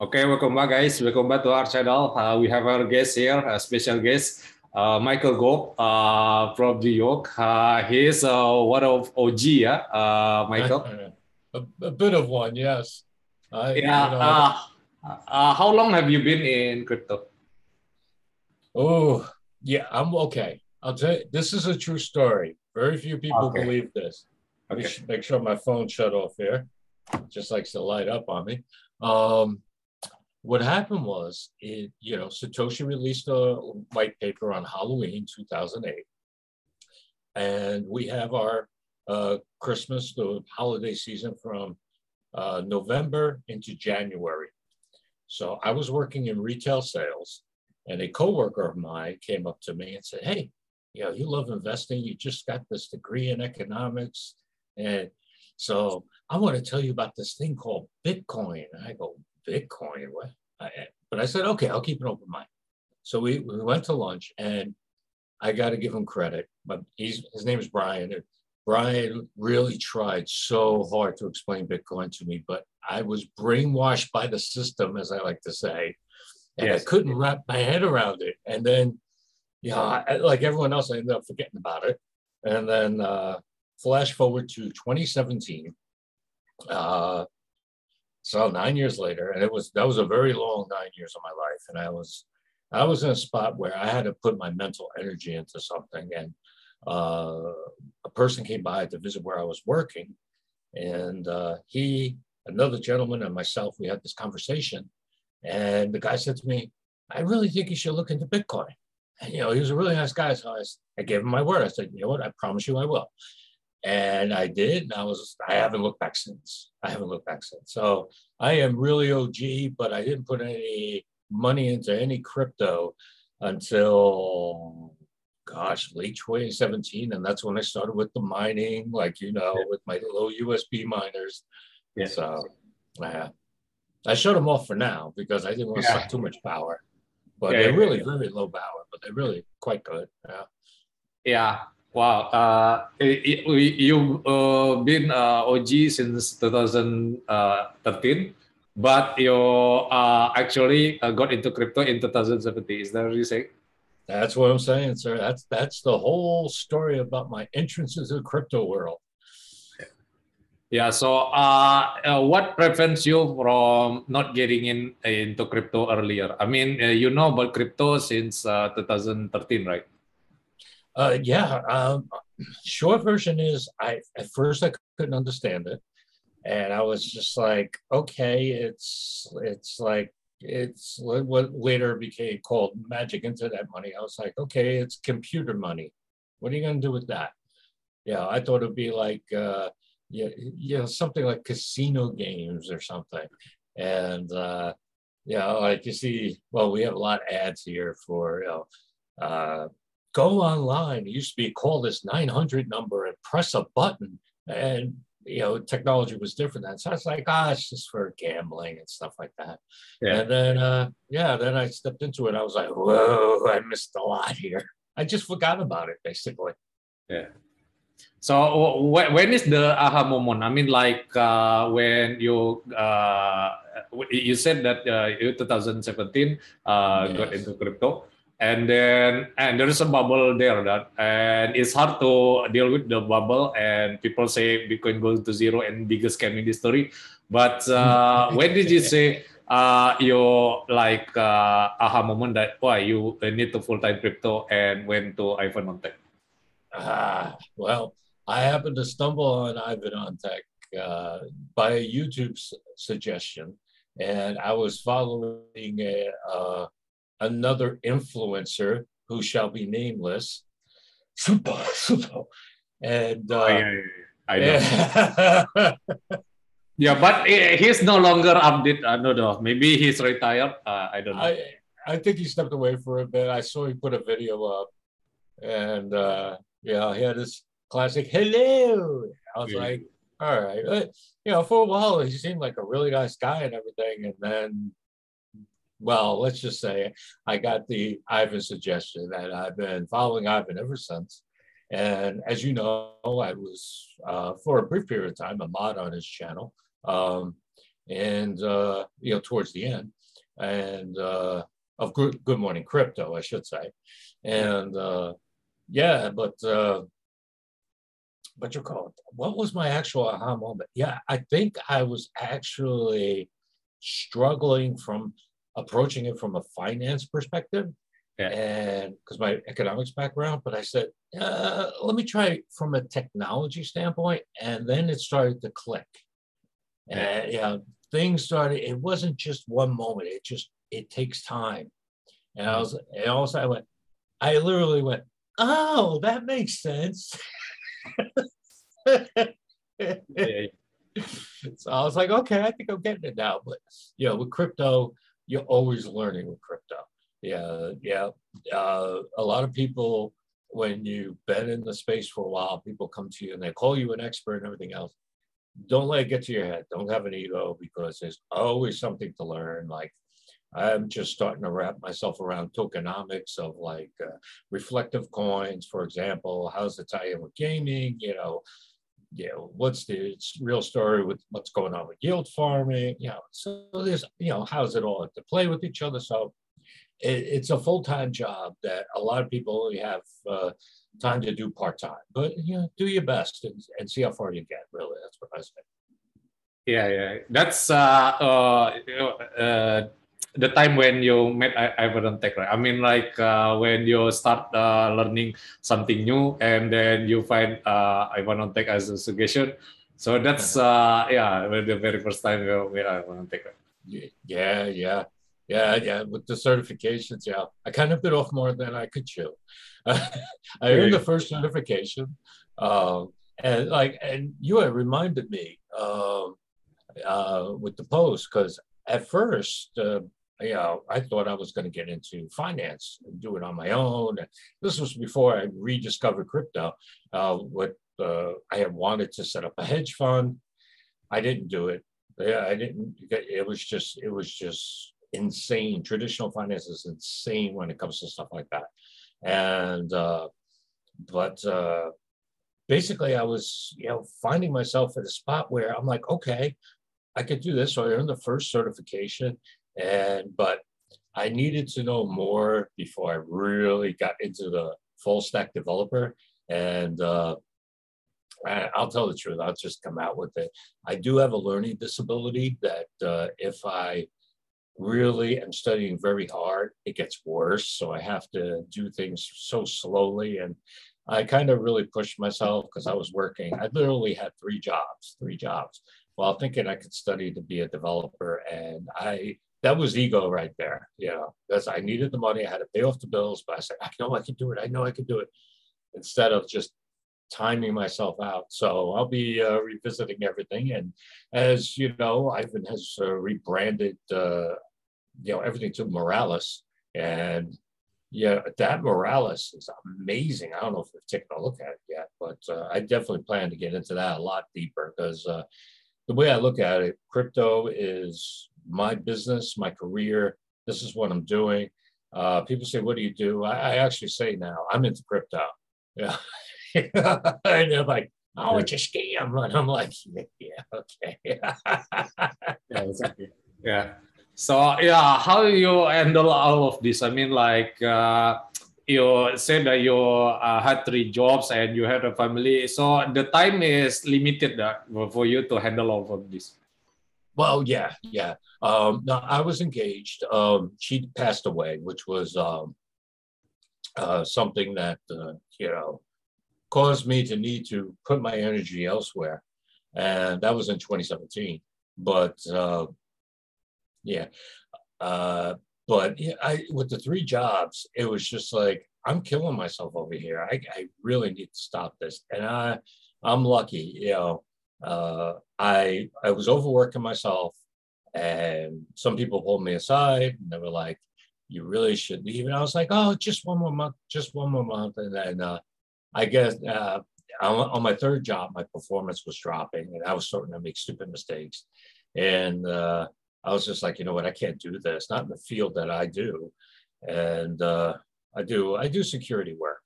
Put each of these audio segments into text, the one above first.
Okay, welcome back, guys. Welcome back to our channel. Uh, we have our guest here, a special guest, uh, Michael Golpe uh, from New York. Uh, he is uh, one of OG, yeah, uh, Michael. a, a, bit of one, yes. yeah. You know, uh, how long have you been in crypto? Oh, yeah, I'm okay. I'll tell you, this is a true story. Very few people okay. believe this. Okay. Let me make sure my phone shut off here. Just likes to light up on me. Um, what happened was, it, you know, Satoshi released a white paper on Halloween 2008. And we have our uh, Christmas, the holiday season from uh, November into January. So I was working in retail sales, and a coworker of mine came up to me and said, "Hey, you know, you love investing. You just got this degree in economics, and so I want to tell you about this thing called Bitcoin." And I go, Bitcoin. What? I, but I said, okay, I'll keep an open mind. So we, we went to lunch and I got to give him credit. But he's, his name is Brian. And Brian really tried so hard to explain Bitcoin to me, but I was brainwashed by the system, as I like to say, and yes. I couldn't wrap my head around it. And then, yeah, know, like everyone else, I ended up forgetting about it. And then uh, flash forward to 2017. Uh, so nine years later, and it was that was a very long nine years of my life, and I was I was in a spot where I had to put my mental energy into something, and uh, a person came by to visit where I was working, and uh, he, another gentleman, and myself, we had this conversation, and the guy said to me, "I really think you should look into Bitcoin." And, you know, he was a really nice guy, so I, I gave him my word. I said, "You know what? I promise you, I will." and I did. And I was I haven't looked back since. I haven't looked back since. So I am really OG, but I didn't put any money into any crypto until gosh, late 2017. And that's when I started with the mining, like you know, with my little USB miners. Yeah. So yeah. I showed them off for now because I didn't want to yeah. suck too much power. But yeah, they're really very low power, but they're really quite good. Yeah. Yeah. Wow, uh, you've uh, been uh, OG since 2013, but you uh, actually uh, got into crypto in 2017. Is that what you say? That's what I'm saying, sir. That's that's the whole story about my entrance into the crypto world. Yeah. So, uh, uh, what prevents you from not getting in into crypto earlier? I mean, uh, you know about crypto since uh, 2013, right? Uh, yeah. Um, short version is I at first I couldn't understand it, and I was just like, okay, it's it's like it's what later became called magic internet money. I was like, okay, it's computer money. What are you going to do with that? Yeah, I thought it'd be like, uh, yeah, you know, something like casino games or something. And, uh, you know, like you see, well, we have a lot of ads here for, you know, uh, go online. It used to be call this 900 number and press a button. And, you know, technology was different then. So I was like, ah, it's just for gambling and stuff like that. Yeah. And then, uh, yeah, then I stepped into it. I was like, whoa, I missed a lot here. I just forgot about it, basically. Yeah. So when is the aha moment? I mean, like uh, when you uh, you said that uh, you 2017 uh, yes. got into crypto and then and there is a bubble there that and it's hard to deal with the bubble and people say bitcoin goes to zero and biggest scam in history but uh, when did you say uh, your like uh, aha moment that why you need to full-time crypto and went to Ivan on Tech? Ah, well, I happened to stumble on Ivan on uh, by a YouTube suggestion, and I was following a, uh, another influencer who shall be nameless. Super, super. And uh, oh, yeah, yeah, I know. yeah, but he's no longer update. Uh, no, no, maybe he's retired. Uh, I don't know. I, I think he stepped away for a bit. I saw he put a video up, and uh, yeah, he had this classic "hello." I was yeah. like, all right, you know, for a while he seemed like a really nice guy and everything, and then well, let's just say I got the Ivan suggestion that I've been following Ivan ever since. And as you know, I was uh, for a brief period of time a mod on his channel, um, and uh, you know towards the end, and uh, of Good, Good Morning Crypto, I should say, and uh, yeah, but uh, what you call it? What was my actual aha moment? Yeah, I think I was actually struggling from approaching it from a finance perspective yeah. and because my economics background but i said uh, let me try from a technology standpoint and then it started to click and yeah things started it wasn't just one moment it just it takes time and i was and also i went i literally went oh that makes sense yeah. so i was like okay i think i'm getting it now but you know with crypto you're always learning with crypto. Yeah, yeah. Uh, a lot of people, when you've been in the space for a while, people come to you and they call you an expert and everything else. Don't let it get to your head. Don't have an ego because there's always something to learn. Like I'm just starting to wrap myself around tokenomics of like uh, reflective coins, for example. How's it tie in with gaming? You know, you know, what's the real story with what's going on with yield farming? You know, so there's, you know, how's it all to play with each other? So it, it's a full time job that a lot of people only have uh, time to do part time. But you know, do your best and, and see how far you get. Really, that's what I say. Yeah, yeah, that's uh, uh, uh the time when you met Ivan Tech, right? I mean, like uh, when you start uh, learning something new and then you find uh, Ivan Tech as a suggestion. So that's uh, yeah, the very first time you met Ivan Tech. Right? Yeah, yeah, yeah, yeah. With the certifications, yeah, I kind of bit off more than I could chew. I earned the first certification, uh, and like, and you had reminded me uh, uh, with the post because at first, uh, you know, I thought I was going to get into finance and do it on my own. This was before I rediscovered crypto. Uh, what uh, I had wanted to set up a hedge fund. I didn't do it. Yeah, I didn't. It was just, it was just insane. Traditional finance is insane when it comes to stuff like that. And, uh, but uh, basically, I was, you know, finding myself at a spot where I'm like, okay, I could do this. So I earned the first certification and but I needed to know more before I really got into the full stack developer. And uh, I'll tell the truth, I'll just come out with it. I do have a learning disability that uh, if I really am studying very hard, it gets worse. So I have to do things so slowly. And I kind of really pushed myself because I was working. I literally had three jobs, three jobs, while thinking I could study to be a developer. And I that was ego right there. You know, because I needed the money, I had to pay off the bills, but I said, I know I can do it. I know I can do it. Instead of just timing myself out. So I'll be uh, revisiting everything. And as you know, Ivan has uh, rebranded, uh, you know, everything to Moralis. And yeah, that Moralis is amazing. I don't know if we've taken a look at it yet, but uh, I definitely plan to get into that a lot deeper because uh, the way I look at it, crypto is my business, my career. This is what I'm doing. Uh, people say, "What do you do?" I, I actually say now, I'm into crypto. Yeah, and they're like, "Oh, it's a scam," and I'm like, "Yeah, okay." yeah, exactly. Yeah. So yeah, how you handle all of this? I mean, like uh, you said that you uh, had three jobs and you had a family, so the time is limited uh, for you to handle all of this. Well, yeah, yeah. Um, no, I was engaged. Um, she passed away, which was um, uh, something that uh, you know caused me to need to put my energy elsewhere, and that was in 2017. But uh, yeah, uh, but yeah, I with the three jobs, it was just like I'm killing myself over here. I, I really need to stop this, and I I'm lucky, you know uh, I I was overworking myself, and some people pulled me aside and they were like, "You really should leave." And I was like, "Oh, just one more month, just one more month." And then uh, I guess uh, on, my third job, my performance was dropping, and I was starting to make stupid mistakes. And uh, I was just like, you know what, I can't do this, not in the field that I do. And uh, I do I do security work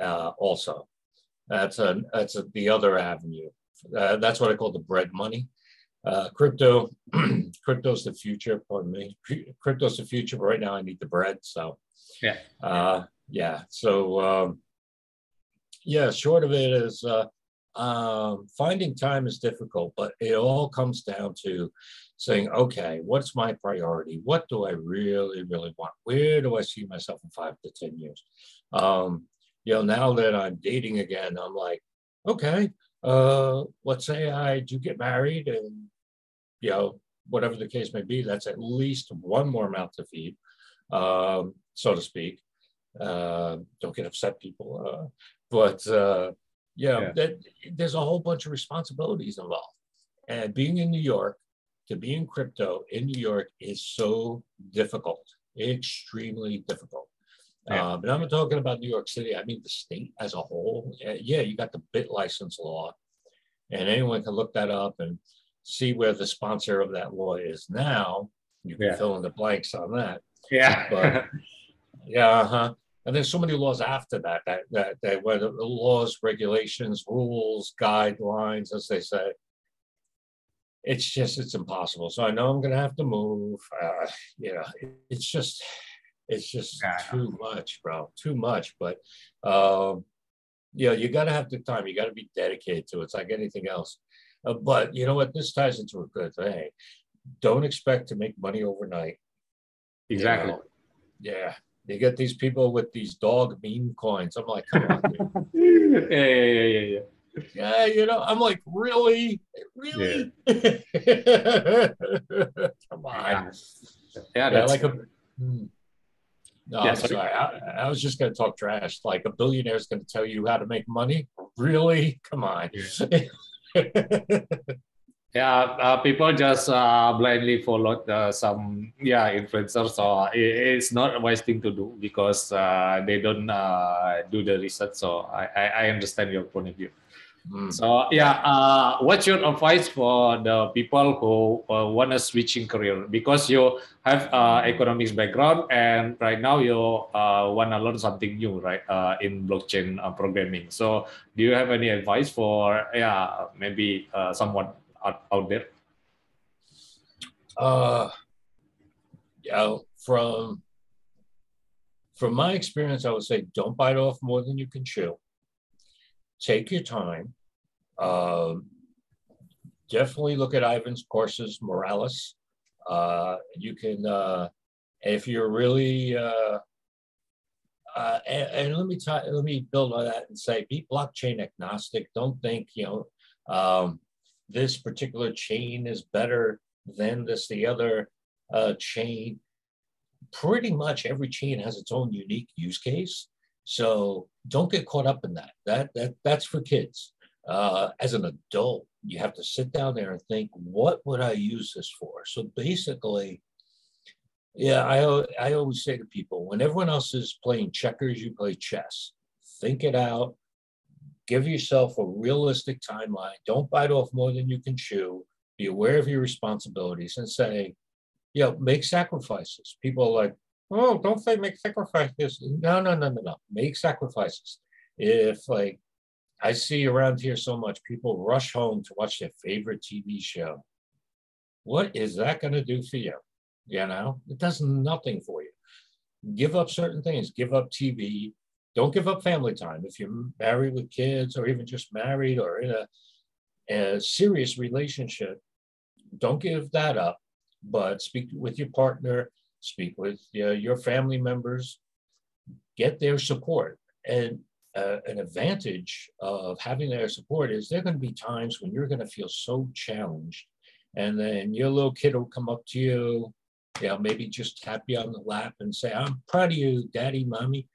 uh, also. That's a that's a, the other avenue. Uh, that's what I call the bread money. Uh, crypto, crypto's the future. Pardon me. Crypto's the future, but right now I need the bread. So yeah, uh, yeah. So um, yeah, short of it is uh, um, finding time is difficult, but it all comes down to saying, okay, what's my priority? What do I really, really want? Where do I see myself in five to 10 years? Um, you know, now that I'm dating again, I'm like, okay, uh, let's say I do get married and, you know, whatever the case may be, that's at least one more mouth to feed, um, so to speak. Uh, don't get upset, people. Uh, but uh, yeah, yeah. That, there's a whole bunch of responsibilities involved. And being in New York, to be in crypto in New York is so difficult, extremely difficult. Yeah. Uh, but I'm not talking about New York City. I mean the state as a whole. Uh, yeah, you got the BitLicense law, and anyone can look that up and see where the sponsor of that law is now. You can yeah. fill in the blanks on that. Yeah. But yeah, uh-huh. And there's so many laws after that that that, that whether the laws, regulations, rules, guidelines, as they say. It's just it's impossible. So I know I'm gonna have to move. Uh, you know, it's just it's just yeah, too much, bro. Too much. But um, you know, you gotta have the time. You gotta be dedicated to it. It's like anything else. Uh, but you know what? This ties into a good thing. Don't expect to make money overnight. Exactly. You know? Yeah. You get these people with these dog meme coins. I'm like, come on, yeah, yeah, yeah, yeah, yeah. Yeah, you know, I'm like, really, really? Yeah. come on. Yeah, yeah, like a. Hmm. No, yeah, sorry. sorry. I, I, was just going to talk trash. Like a billionaire is going to tell you how to make money. Really? Come on. yeah uh, people just uh, blindly follow uh, some yeah influencers so it, it's not a wise thing to do because uh, they don't uh, do the research. So I, I, I understand your point of view mm. so yeah uh, what's your advice for the people who want to switching career because you have economics background and right now you want to learn something new right in blockchain programming so do you have any advice for yeah maybe someone out, out there? Uh, yeah, from from my experience, I would say don't bite off more than you can chew. Take your time. Um, definitely look at Ivan's courses, Moralis. Uh, you can, uh, if you're really, uh, uh, and, and, let me talk, let me build on that and say, be blockchain agnostic. Don't think, you know, um, this particular chain is better than this, the other uh, chain. Pretty much every chain has its own unique use case. So don't get caught up in that. That, that that's for kids. Uh, as an adult, you have to sit down there and think, what would I use this for? So basically, yeah, I, I always say to people, when everyone else is playing checkers, you play chess. Think it out, give yourself a realistic timeline. Don't bite off more than you can chew. Be aware of your responsibilities and say, you know, make sacrifices. People are like, oh, don't say make sacrifices. No, no, no, no, no. Make sacrifices. If like I see around here so much, people rush home to watch their favorite TV show. What is that going to do for you? You know, it does nothing for you. Give up certain things. Give up TV don't give up family time. If you're married with kids or even just married or in a, a serious relationship, don't give that up, but speak with your partner, speak with uh, your family members, get their support. And uh, an advantage of having their support is there are going to be times when you're going to feel so challenged. And then your little kid will come up to you, you know, maybe just tap you on the lap and say, I'm proud of you, daddy, mommy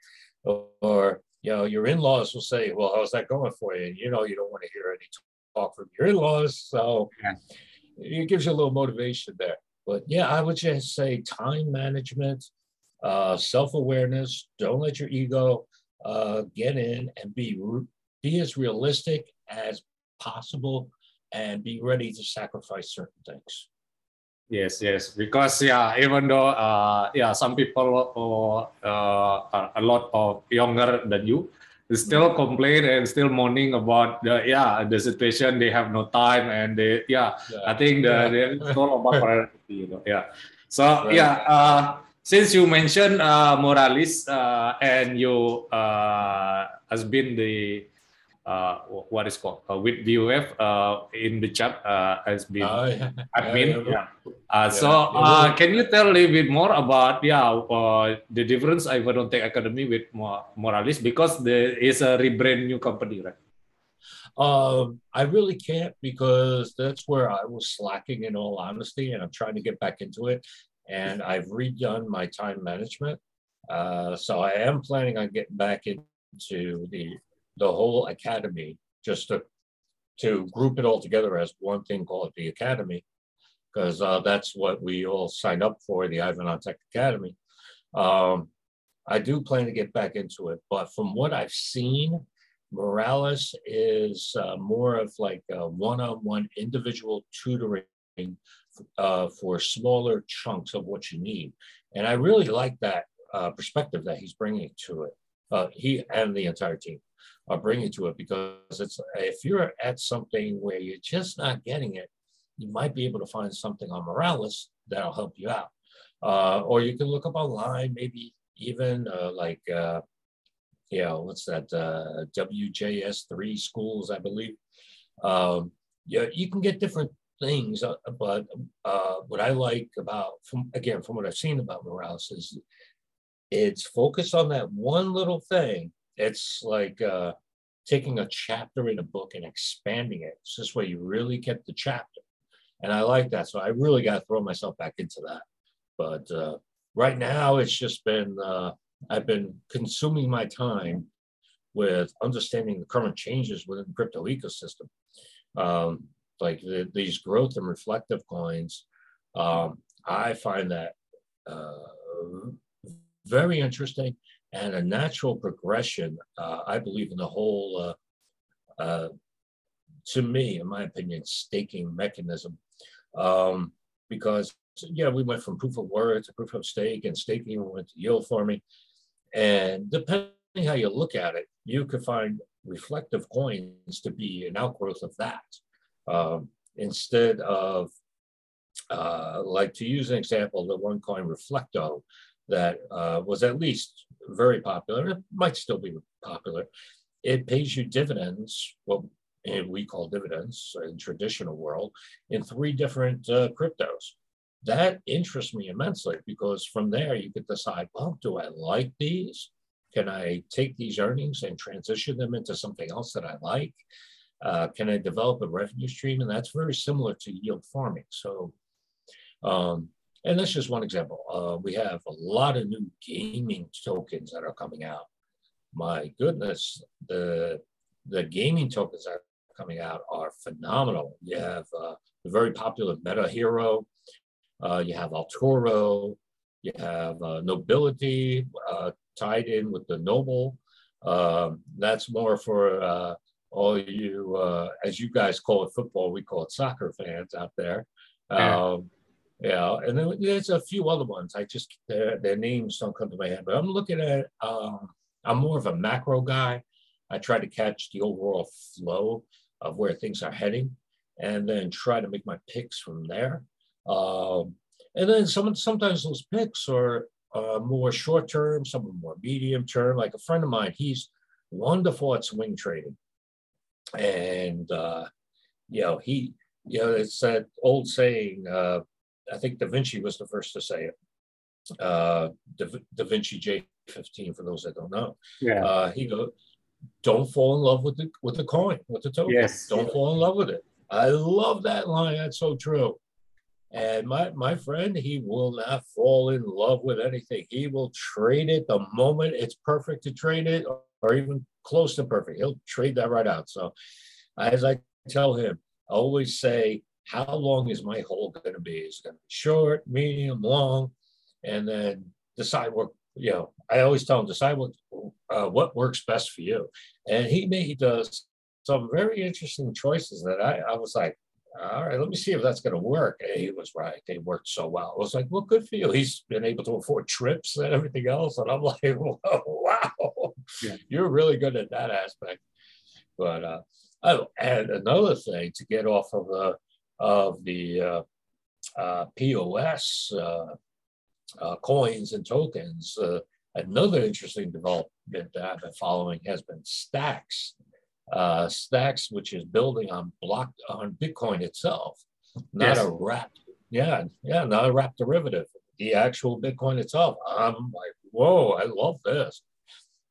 or you know your in-laws will say well how's that going for you and you know you don't want to hear any talk from your in-laws so yeah. it gives you a little motivation there but yeah i would just say time management uh, self-awareness don't let your ego uh, get in and be be as realistic as possible and be ready to sacrifice certain things Yes, yes, because yeah, even though uh, yeah, some people uh, uh, a lot of younger than you, they still mm-hmm. complain and still moaning about the yeah the situation. They have no time and they yeah, yeah. I think the yeah. it's all about priority, you know. Yeah. So right. yeah, uh, since you mentioned uh, Moralis uh, and you uh, has been the uh, what is called uh, with VOF uh, in the chat uh, has been oh, yeah. admin. Yeah. Uh, so uh, can you tell a little bit more about yeah uh, the difference Ivanontech Academy with Moralis because there is a rebrand new company, right? Um, I really can't because that's where I was slacking in all honesty, and I'm trying to get back into it. And I've redone my time management. Uh, so I am planning on getting back into the the whole academy just to to group it all together as one thing called the academy because uh, that's what we all signed up for the Ivanontech Academy. Um, I do plan to get back into it, but from what I've seen, Moralis is uh, more of like a one-on-one individual tutoring uh, for smaller chunks of what you need, and I really like that uh, perspective that he's bringing to it. Uh, he and the entire team are bringing to it because it's if you're at something where you're just not getting it, you might be able to find something on Moralis that'll help you out. Uh, or you can look up online, maybe even uh, like, uh, you know, what's that, uh, WJS3 schools, I believe. Um, yeah, you can get different things, uh, but uh, what I like about, from again, from what I've seen about Moralis is it's focused on that one little thing it's like uh, taking a chapter in a book and expanding it. It's this way you really get the chapter. And I like that. So I really got to throw myself back into that. But uh, right now, it's just been, uh, I've been consuming my time with understanding the current changes within the crypto ecosystem. Um, like the, these growth and reflective coins, um, I find that uh, very interesting and a natural progression, uh, I believe, in the whole, uh, uh, to me, in my opinion, staking mechanism. Um, because, yeah, we went from proof of work to proof of stake, and staking went to yield farming. And depending how you look at it, you could find reflective coins to be an outgrowth of that. Um, instead of, uh, like to use an example, the one coin Reflecto, that uh, was at least very popular. It might still be popular. It pays you dividends, what we call dividends in traditional world, in three different uh, cryptos. That interests me immensely because from there you could decide, well, do I like these? Can I take these earnings and transition them into something else that I like? Uh, can I develop a revenue stream? And that's very similar to yield farming. So um, and that's just one example. Uh, we have a lot of new gaming tokens that are coming out. My goodness, the the gaming tokens that are coming out are phenomenal. You have uh, the very popular Meta Hero, uh, you have Altoro, you have uh, Nobility uh, tied in with the Noble. Um, that's more for uh, all you, as you guys call it football, we call it soccer fans out there. Um, yeah, and then there's a few other ones. I just their, their names don't come to my head, but I'm looking at. Um, I'm more of a macro guy. I try to catch the overall flow of where things are heading, and then try to make my picks from there. Um, and then some sometimes those picks are uh, more short term, some are more medium term. Like a friend of mine, he's wonderful at swing trading, and uh, you know he, you know, it's that old saying. Uh, I think Da Vinci was the first to say it. Uh, da, da Vinci J15, for those that don't know. Yeah. Uh, he goes, don't fall in love with the with the coin, with the token. Yes. Don't fall in love with it. I love that line. That's so true. And my, my friend, he will not fall in love with anything. He will trade it the moment it's perfect to trade it, or, or even close to perfect. He'll trade that right out. So, as I tell him, I always say, how long is my hole going to be? Is it going to be short, medium, long? And then decide what, you know, I always tell him, decide what, uh, what works best for you. And he made, does some very interesting choices that I, I was like, all right, let me see if that's going to work. And he was right. They worked so well. I was like, well, good for you. He's been able to afford trips and everything else. And I'm like, wow, yeah. you're really good at that aspect. But uh, oh, and another thing to get off of the of the uh, uh, POS uh, uh, coins and tokens. Uh, another interesting development that I've been following has been Stacks. Uh, Stacks, which is building on block on Bitcoin itself, not yes. a wrap. Yeah, yeah, not a wrap derivative. The actual Bitcoin itself. I'm like, whoa, I love this.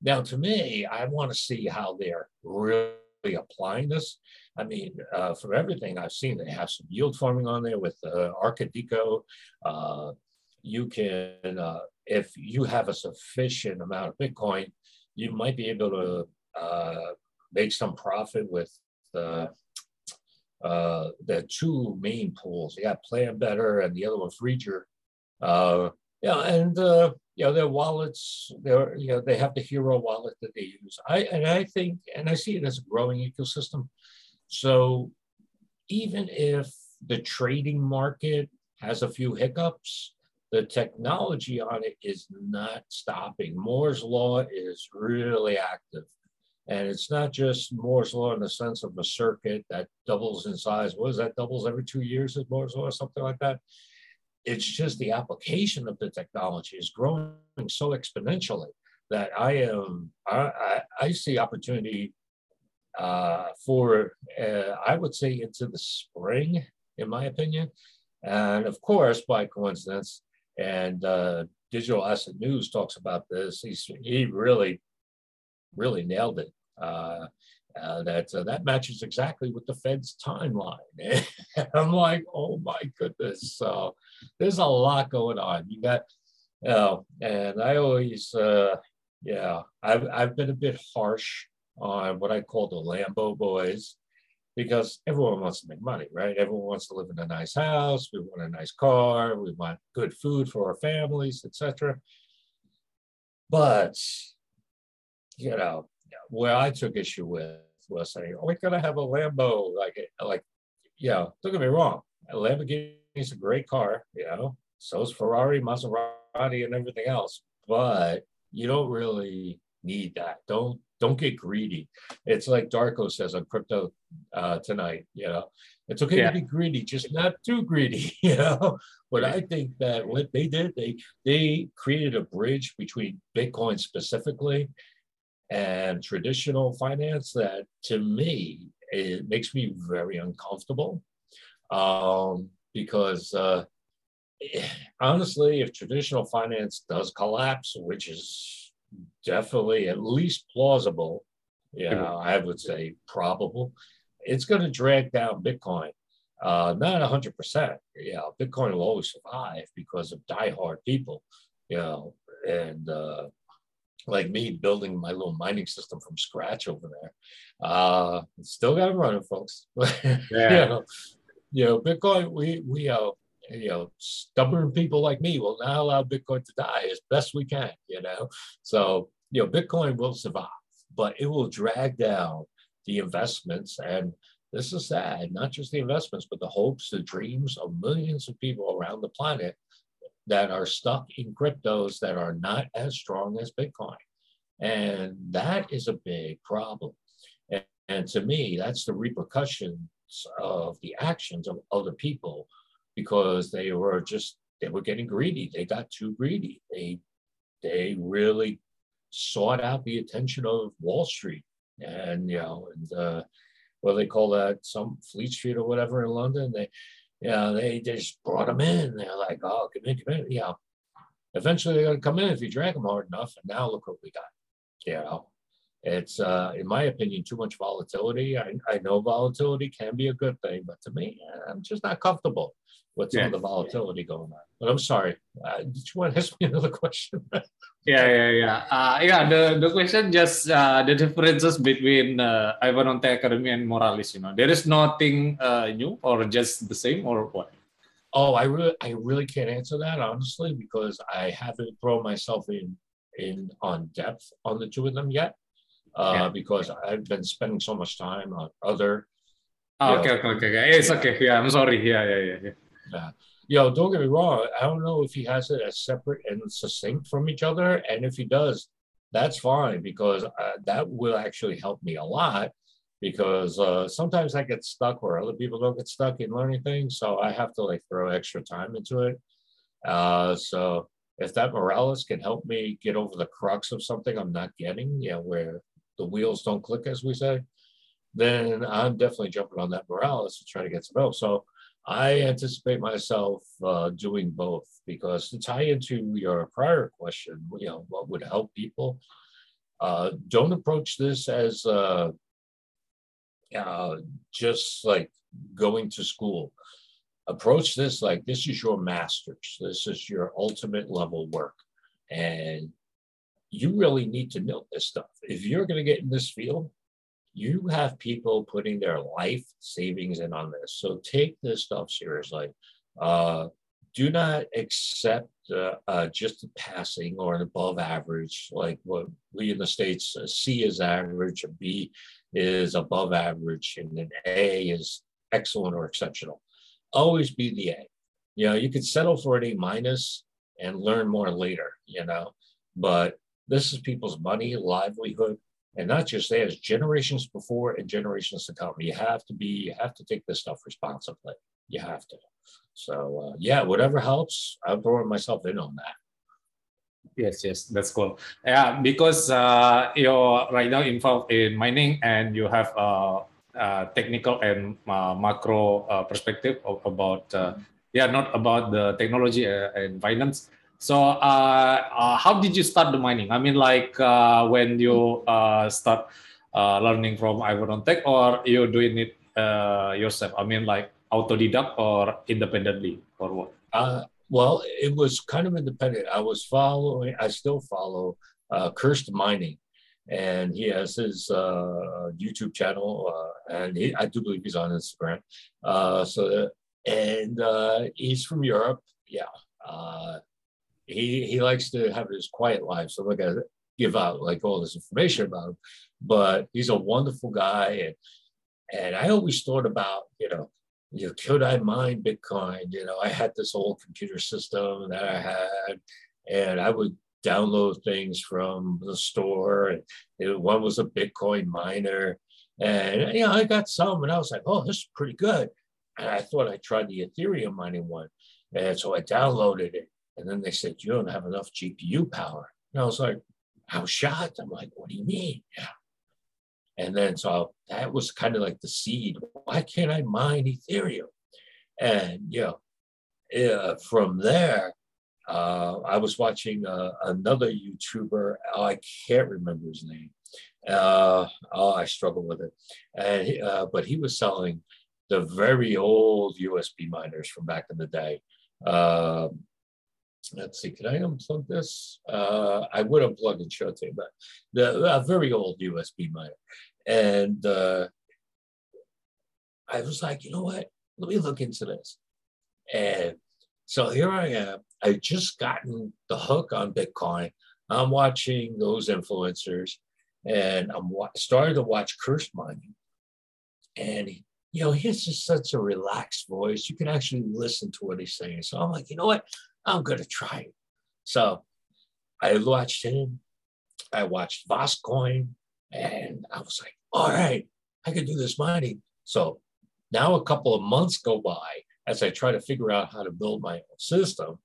Now, to me, I want to see how they're really applying this. I mean, uh, from everything I've seen, they have some yield farming on there with uh, Arkadiko. Uh, you can, uh, if you have a sufficient amount of Bitcoin, you might be able to uh, make some profit with the uh, the two main pools. Got PlanBetter and the other one's Reacher. Uh, yeah, and uh, you know their wallets. They're you know they have the Hiro wallet that they use. I and I think and I see it as a growing ecosystem. So even if the trading market has a few hiccups, the technology on it is not stopping. Moore's law is really active. And it's not just Moore's law in the sense of a circuit that doubles in size. What is that? Doubles every two years at Moore's law or something like that. It's just the application of the technology is growing so exponentially that I am I, I, see opportunity uh, for uh, I would say into the spring, in my opinion, and of course by coincidence, and uh, Digital Asset News talks about this. He's he really really nailed it. Uh, uh, that uh, that matches exactly with the Fed's timeline. I'm like, oh my goodness. So there's a lot going on. You got, know, and I always, uh, yeah, I've I've been a bit harsh on what I call the Lambo boys because everyone wants to make money, right? Everyone wants to live in a nice house. We want a nice car. We want good food for our families, etc. But you know, where I took issue with was saying, "Oh, we're gonna have a Lambo." Like, like, yeah. Don't get me wrong, a Lamborghini is a great car. You know, so is Ferrari, Maserati, and everything else. But you don't really need that. Don't don't get greedy. It's like Darko says on crypto uh, tonight. You know, it's okay yeah. to be greedy, just not too greedy. You know, but I think that what they did, they they created a bridge between Bitcoin specifically and traditional finance that to me it makes me very uncomfortable. Um, because uh, honestly if traditional finance does collapse which is definitely at least plausible yeah i would say probable it's going to drag down bitcoin uh, not 100% yeah bitcoin will always survive because of diehard people you know and uh, like me building my little mining system from scratch over there. Uh, still got it running, folks. yeah. you, know, you know, Bitcoin, we, we, are, you know, stubborn people like me will not allow Bitcoin to die as best we can, you know? So, you know, Bitcoin will survive, but it will drag down the investments. And this is sad, not just the investments, but the hopes, the dreams of millions of people around the planet that are stuck in cryptos that are not as strong as Bitcoin. And that is a big problem. And, and to me, that's the repercussions of the actions of other people because they were just, they were getting greedy. They got too greedy. They, they really sought out the attention of Wall Street and, you know, and, uh, what do they call that? Some Fleet Street or whatever in London. They, know, they just brought them in. They're like, oh, come in, come in. Know, eventually they're going to come in if you drag them hard enough. And now look what we got. You know, it's, uh, in my opinion, too much volatility. I, I know volatility can be a good thing, but to me, I'm just not comfortable with some yeah. of the volatility going on. But I'm sorry. Uh, did you want to ask me another question? yeah, yeah, yeah. Uh, yeah, the, the question just uh, the differences between uh, Ivanhoe Academy and Moralis, You know, there is nothing uh, new or just the same or what? Oh, I really, I really can't answer that honestly because I haven't thrown myself in in on depth on the two of them yet. Uh, yeah. Because I've been spending so much time on other Oh, okay, okay, okay, okay. It's okay. Yeah, I'm sorry. Yeah, yeah, yeah, yeah. Yeah. Yo, don't get me wrong. I don't know if he has it as separate and succinct from each other. And if he does, that's fine because uh, that will actually help me a lot because uh, sometimes I get stuck where other people don't get stuck in learning things. So I have to like throw extra time into it. Uh, so if that Moralis can help me get over the crux of something I'm not getting, you know, where the wheels don't click, as we say, then I'm definitely jumping on that Moralis to try to get some help. So I anticipate myself uh, doing both because to tie into your prior question, you know, what would help people? Uh, don't approach this as uh, uh, just like going to school. Approach this like this is your master's. This is your ultimate level work, and you really need to know this stuff. If you're going to get in this field, you have people putting their life savings in on this. So take this stuff seriously. Uh, do not accept uh, uh, just passing or an above average, like what we in the States uh, C is average, B is above average, and an A is excellent or exceptional. Always be the A. You know, you could settle for an A minus and learn more later, you know, but this is people's money, livelihood, and not just theirs, generations before and generations to come. You have to be, you have to take this stuff responsibly. You have to. So uh, yeah, whatever helps, I'm throwing myself in on that. Yes, yes, that's cool. Yeah, because uh, you're right now involved in mining and you have a, a technical and uh, macro uh, perspective about, uh, yeah, not about the technology uh, and finance, so, uh, uh, how did you start the mining? I mean, like uh, when you uh, start uh, learning from Ivan on Tech, or you're doing it uh, yourself? I mean, like autodidact or independently, or what? well, it was kind of independent. I was following. I still follow Cursed Mining, and he has his YouTube channel, and he, I do believe he's on Instagram. so, and he's from Europe. Yeah he he likes to have his quiet life, so I'm not gonna give out like all this information about him. But he's a wonderful guy, and and I always thought about you know, you know, could I mine Bitcoin? You know, I had this old computer system that I had, and I would download things from the store, and it, one was a Bitcoin miner, and you know, I got some, and I was like, oh, this is pretty good. And I thought I tried the Ethereum mining one. And so I downloaded it and then they said, You don't have enough GPU power. And I was like, I was shocked. I'm like, What do you mean? Yeah. And then so that was kind of like the seed. Why can't I mine Ethereum? And, you know, uh, from there, uh, I was watching uh, another YouTuber. Oh, I can't remember his name. Uh, oh, I struggle with it. And uh, but he was selling the very old USB miners from back in the day. Um, let's see, can I unplug this? Uh, I would unplug and show you, but the, a very old USB miner. And uh, I was like, you know what? Let me look into this. And so here I am. I just gotten the hook on Bitcoin. I'm watching those influencers and I'm starting to watch Cursed Mining. And, he, you know, he has just such a relaxed voice. You can actually listen to what he's saying. So I'm like, you know what? I'm going to try it. So I watched him. I watched VoskCoin, and I was like, all right, I can do this mining. So now a couple of months go by as I try to figure out how to build my own system.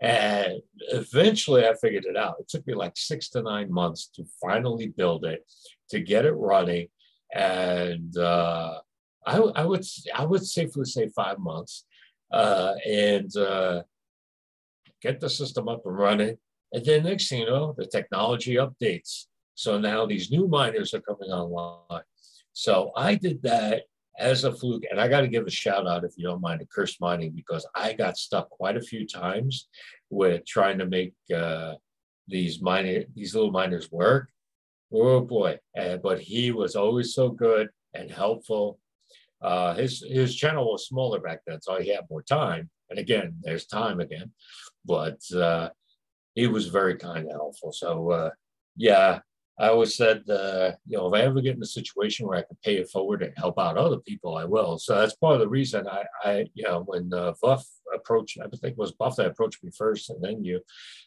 And eventually I figured it out. It took me like six to nine months to finally build it, to get it running. And uh, I, I, would I would safely say five months. Uh, and uh, get the system up and running. And then next thing you know, the technology updates. So now these new miners are coming online. So I did that as a fluke. And I got to give a shout out, if you don't mind, to Cursed Mining, because I got stuck quite a few times with trying to make uh, these miner, these little miners work. Oh boy. Uh, but he was always so good and helpful. Uh, his, his channel was smaller back then, so he had more time. And again, there's time again but uh, he was very kind and helpful. So uh, yeah, I always said, uh, you know, if I ever get in a situation where I can pay it forward and help out other people, I will. So that's part of the reason I, I you know, when uh, Buff approached, I think it was Buff that approached me first, and then you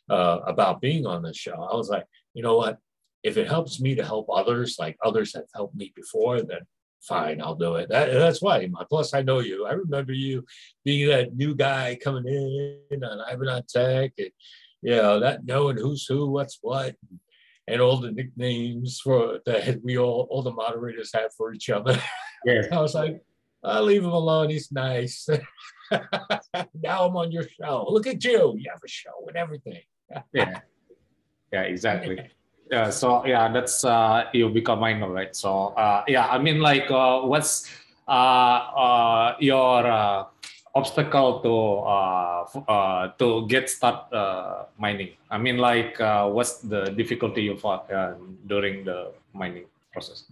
uh, about being on the show. I was like, you know what? If it helps me to help others, like others have helped me before, then fine, I'll do it. That, that's why. Plus, I know you. I remember you being that new guy coming in on Ivan on Tech, and you know that knowing who's who, what's what and all the nicknames for that we all all the moderators have for each other. Yeah. I was like, I'll leave him alone. He's nice. now I'm on your show. Look at you. You have a show and everything. yeah. Yeah, exactly. Yeah, so yeah, that's uh you become miner, right? So uh yeah, I mean like uh what's uh uh your uh obstacle to uh, uh, to get start uh, mining? I mean, like, uh, what's the difficulty you fought uh, during the mining process?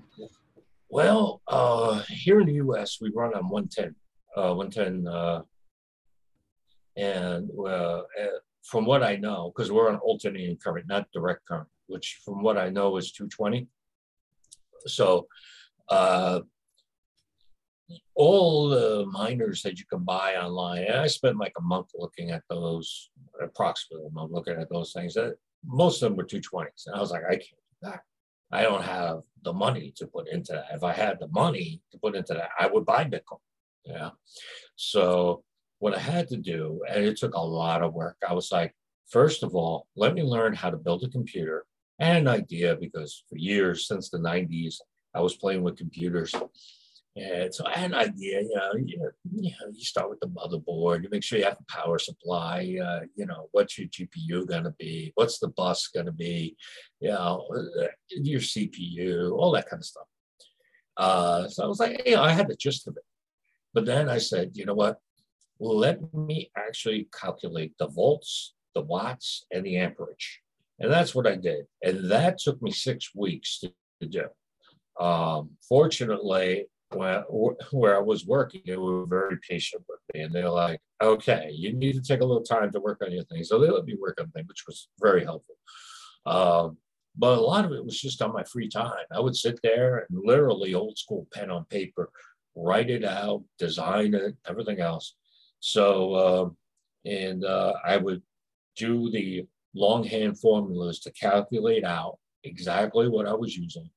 Well, uh, here in the U.S., we run on 110, uh 110, uh and uh, from what I know, because we're on alternating current, not direct current, which from what I know is 220. So uh, all the miners that you can buy online. I spent like a month looking at those, approximately a month looking at those things. That most of them were 220s. And I was like, I can't do that. I don't have the money to put into that. If I had the money to put into that, I would buy Bitcoin. Yeah. So what I had to do, and it took a lot of work, I was like, first of all, let me learn how to build a computer and an idea because for years since the 90s, I was playing with computers and so I had an idea, you know, you, you, know, you start with the motherboard, you make sure you have the power supply, uh, you know, what's your GPU going to be, what's the bus going to be, you know, your CPU, all that kind of stuff. Uh, so I was like, know, I had the gist of it. But then I said, you know what, let me actually calculate the volts, the watts, and the amperage. And that's what I did. And that took me six weeks to, to do. Um, fortunately, where, where I was working, they were very patient with me. And they're like, okay, you need to take a little time to work on your things. So they let me work on things, which was very helpful. Um, but a lot of it was just on my free time. I would sit there and literally old school pen on paper, write it out, design it, everything else. So, um, and uh, I would do the longhand formulas to calculate out exactly what I was using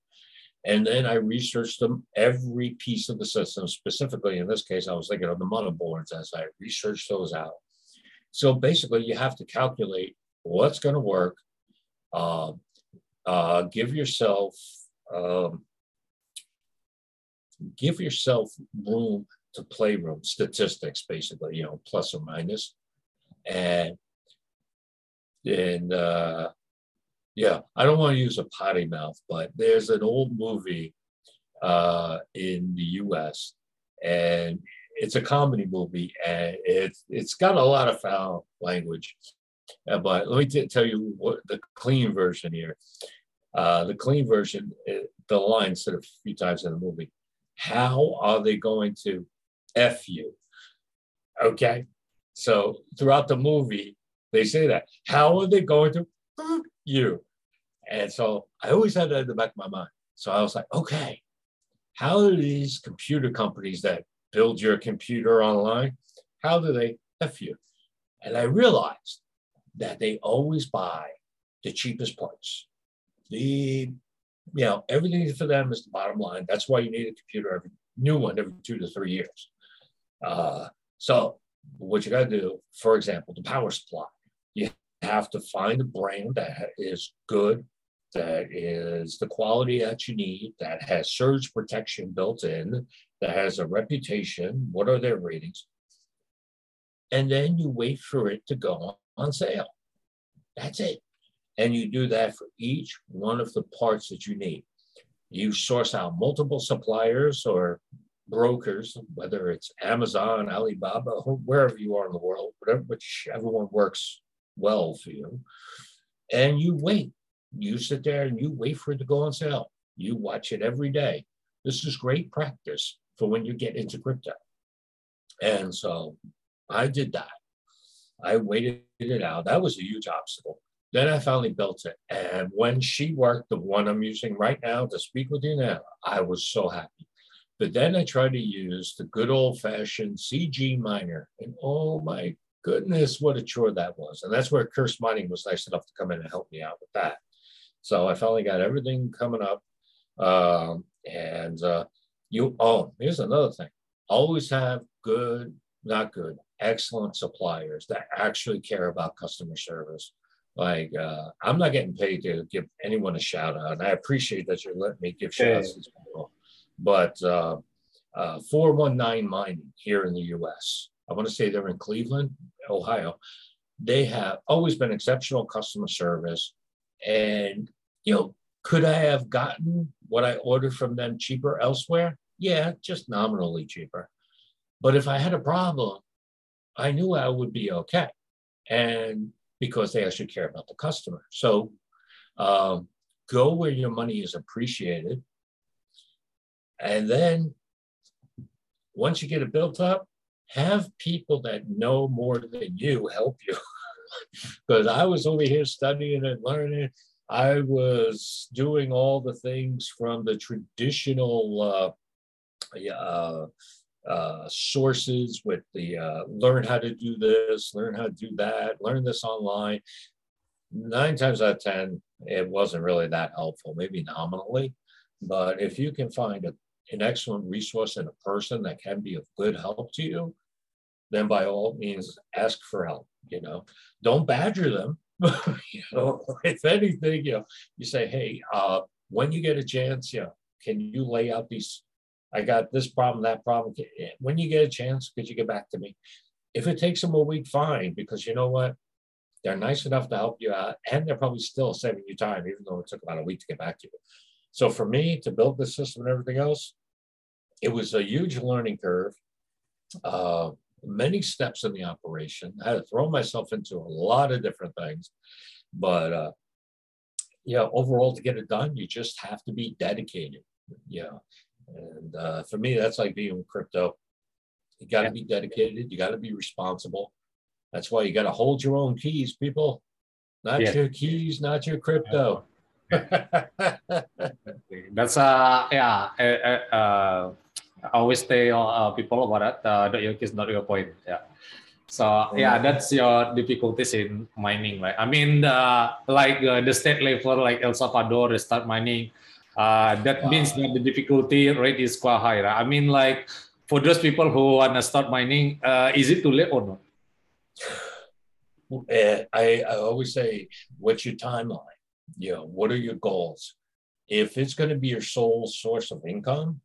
and then I researched them, every piece of the system, specifically in this case, I was thinking of the motherboards as I researched those out. So basically, you have to calculate what's going to work, uh, uh, give yourself um, give yourself room to play room statistics, basically, you know, plus or minus, and and uh, yeah, I don't want to use a potty mouth, but there's an old movie uh, in the U.S. and it's a comedy movie, and it's it's got a lot of foul language. Uh, but let me t- tell you what the clean version here. Uh, the clean version, uh, the line said a few times in the movie. How are they going to f you? Okay, so throughout the movie, they say that. How are they going to you? And so I always had that in the back of my mind. So I was like, okay, how do these computer companies that build your computer online, how do they F you? And I realized that they always buy the cheapest parts. The, you know, everything for them is the bottom line. That's why you need a computer every new one every two to three years. Uh, so what you got to do, for example, the power supply, you have to find a brand that is good that is the quality that you need, that has surge protection built in, that has a reputation. What are their ratings? And then you wait for it to go on sale. That's it. And you do that for each one of the parts that you need. You source out multiple suppliers or brokers, whether it's Amazon, Alibaba, wherever you are in the world, whatever, whichever one works well for you. And you wait you sit there and you wait for it to go on sale. You watch it every day. This is great practice for when you get into crypto. And so I did that. I waited it out. That was a huge obstacle. Then I finally built it. And when she worked, the one I'm using right now to speak with you now, I was so happy. But then I tried to use the good old fashioned CG miner. And oh my goodness, what a chore that was. And that's where Curse Mining was nice enough to come in and help me out with that. So I finally got everything coming up. Um, and uh, you, oh, here's another thing always have good, not good, excellent suppliers that actually care about customer service. Like, uh, I'm not getting paid to give anyone a shout out. And I appreciate that you're letting me give shout outs to people. But uh, uh, 419 Mining here in the US, I want to say they're in Cleveland, Ohio. They have always been exceptional customer service. And, you know, could I have gotten what I ordered from them cheaper elsewhere? Yeah, just nominally cheaper. But if I had a problem, I knew I would be okay. And because they actually care about the customer. So um, go where your money is appreciated. And then once you get it built up, have people that know more than you help you. Because I was over here studying and learning. I was doing all the things from the traditional uh, uh, uh, sources with the uh, learn how to do this, learn how to do that, learn this online. Nine times out of 10, it wasn't really that helpful, maybe nominally. But if you can find a, an excellent resource and a person that can be of good help to you, then by all means ask for help. You know, don't badger them. you know, if anything, you know, you say, hey, uh, when you get a chance, yeah, can you lay out these I got this problem, that problem. When you get a chance, could you get back to me? If it takes them a week, fine, because you know what? They're nice enough to help you out, and they're probably still saving you time, even though it took about a week to get back to you. So for me to build the system and everything else, it was a huge learning curve. Uh, many steps in the operation. I had to throw myself into a lot of different things, but uh, yeah, overall to get it done, you just have to be dedicated. Yeah, and uh, for me, that's like being in crypto. You got to yeah. be dedicated. You got to be responsible. That's why you got to hold your own keys, people. Not yeah. your keys, not your crypto. that's uh yeah. Uh, uh, I always tell uh, people about that. Uh, not your keys, not your point. Yeah. So yeah, that's your difficulties in mining, right? I mean, uh, like uh, the state level, like El Salvador, they start mining uh, that wow. means that the difficulty rate is quite high. Right? I mean, like for those people who want to start mining, uh, is it too late or not? Uh, I, I always say, what's your timeline? You know, what are your goals? If it's going to be your sole source of income,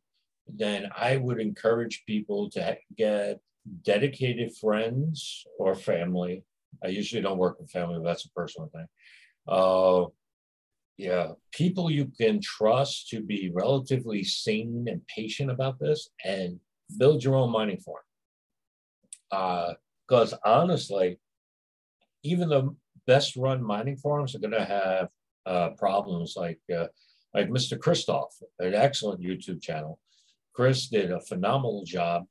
then I would encourage people to get dedicated friends or family. I usually don't work with family, but that's a personal thing. Uh, yeah, people you can trust to be relatively sane and patient about this and build your own mining farm. Because uh, honestly, even the best run mining farms are going to have uh, problems like uh, like Mr. Christoph, an excellent YouTube channel. Chris did a phenomenal job,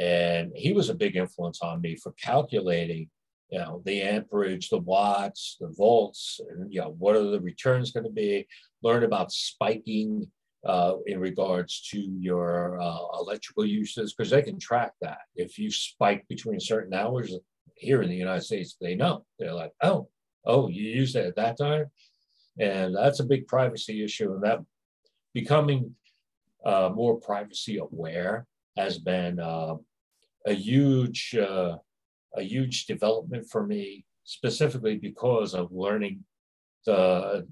and he was a big influence on me for calculating you know, the amperage, the watts, the volts, and, you know, what are the returns going to be? Learn about spiking uh, in regards to your uh, electrical uses, because they can track that. If you spike between certain hours here in the United States, they know. They're like, oh, oh, you used it at that time? And that's a big privacy issue. And that becoming uh, more privacy aware has been uh, a huge uh, a huge development for me, specifically because of learning the.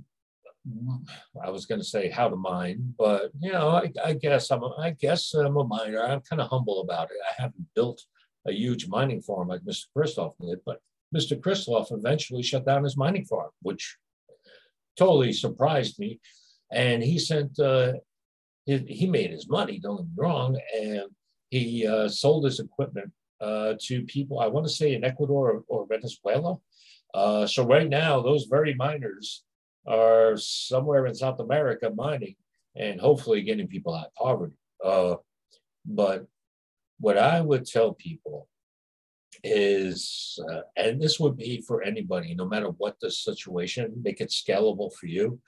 I was going to say how to mine, but you know, I, I guess I'm. A, I guess I'm a miner. I'm kind of humble about it. I haven't built a huge mining farm like Mr. Christoph did, but Mr. Christoph eventually shut down his mining farm, which totally surprised me. And he sent, uh, he, he made his money, don't get me wrong, and he uh, sold his equipment uh, to people, I want to say in Ecuador or, or Venezuela. Uh, so right now, those very miners are somewhere in South America mining and hopefully getting people out of poverty. Uh, but what I would tell people is, uh, and this would be for anybody, no matter what the situation, make it scalable for you.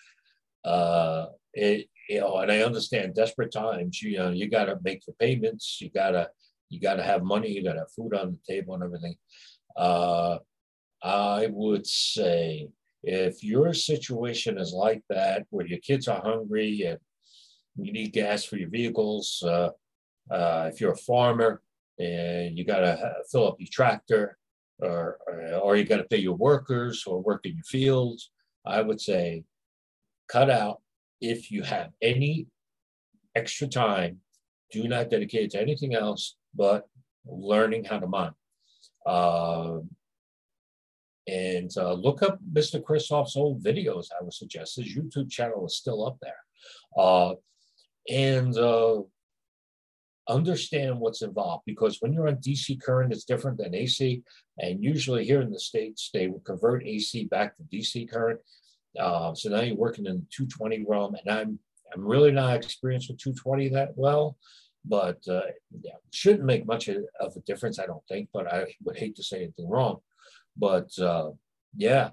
Uh, it, you know, and I understand desperate times, you know, you got to make the payments, you got to, you got to have money, you got to have food on the table and everything. Uh, I would say if your situation is like that, where your kids are hungry and you need gas for your vehicles, uh, uh, if you're a farmer and you got to fill up your tractor, or, or you got to pay your workers or work in your fields, I would say cut out if you have any extra time, do not dedicate to anything else but learning how to mine. Uh, and uh, look up Mr. Kristoff's old videos. I would suggest his YouTube channel is still up there. Uh, and uh, understand what's involved because when you're on DC current, it's different than AC. And usually here in the States, they will convert AC back to DC current. Uh, so now you're working in the 220 realm, and I'm I'm really not experienced with 220 that well, but uh, yeah, shouldn't make much of a difference, I don't think. But I would hate to say anything wrong. But uh, yeah,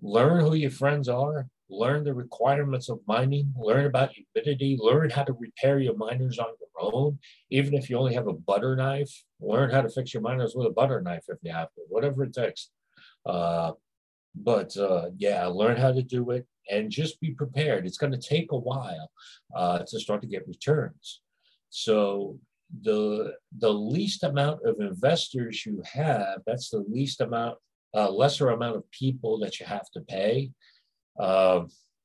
learn who your friends are, learn the requirements of mining, learn about humidity, learn how to repair your miners on your own. Even if you only have a butter knife, learn how to fix your miners with a butter knife if you have to, whatever it takes. Uh, but uh, yeah, learn how to do it and just be prepared. It's going to take a while uh, to start to get returns. So the the least amount of investors you have, that's the least amount, uh, lesser amount of people that you have to pay. Uh,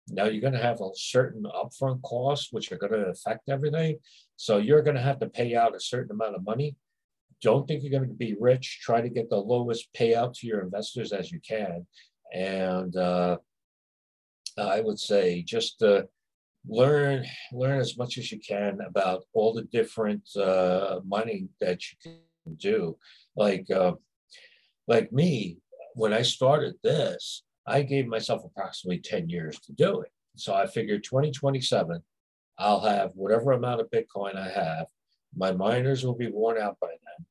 now you're going to have a certain upfront costs, which are going to affect everything. So you're going to have to pay out a certain amount of money. Don't think you're going to be rich. Try to get the lowest payout to your investors as you can and uh, I would say just uh, learn learn as much as you can about all the different uh, mining that you can do. Like uh, like me, when I started this, I gave myself approximately ten years to do it. So I figured 2027, I'll have whatever amount of Bitcoin I have. My miners will be worn out by then.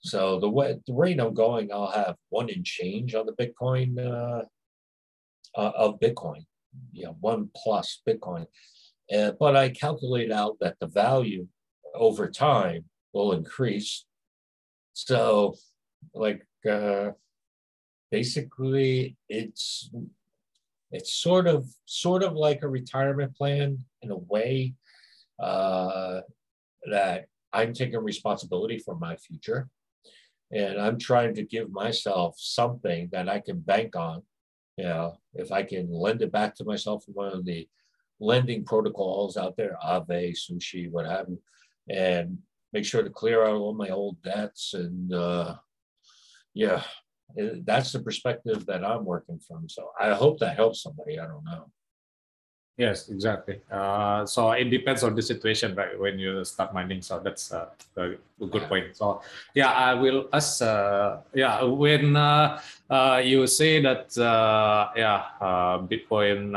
So the way the rate I'm going, I'll have one in change on the Bitcoin uh, uh, of Bitcoin, you know, one plus Bitcoin. Uh, but I calculate out that the value over time will increase. So, like, uh, basically, it's it's sort of sort of like a retirement plan in a way uh, that I'm taking responsibility for my future. And I'm trying to give myself something that I can bank on. You know, if I can lend it back to myself from one of the lending protocols out there, Aave, Sushi, what have you, and make sure to clear out all my old debts. And uh, yeah, that's the perspective that I'm working from. So I hope that helps somebody. I don't know. Yes, exactly. Uh, so it depends on the situation, right? When you start mining, so that's uh, a good point. So yeah, I will ask. Uh, yeah, when uh, uh, you say that, uh, yeah, Bitcoin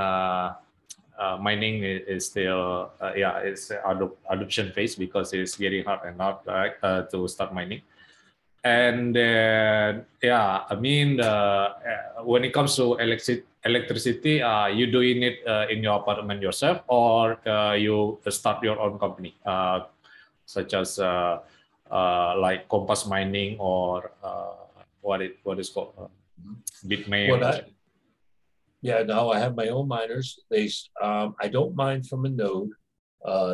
mining is still, yeah, it's adoption phase because it's getting hard and hard right, to start mining. And then, yeah, I mean, when it comes to electricity electricity, uh, you doing it uh, in your apartment yourself, or uh, you start your own company, uh, such as uh, uh, like Compass Mining or what it what is called Bitmain. Well, I, yeah, no, I have my own miners. They, um, I don't mine from a node.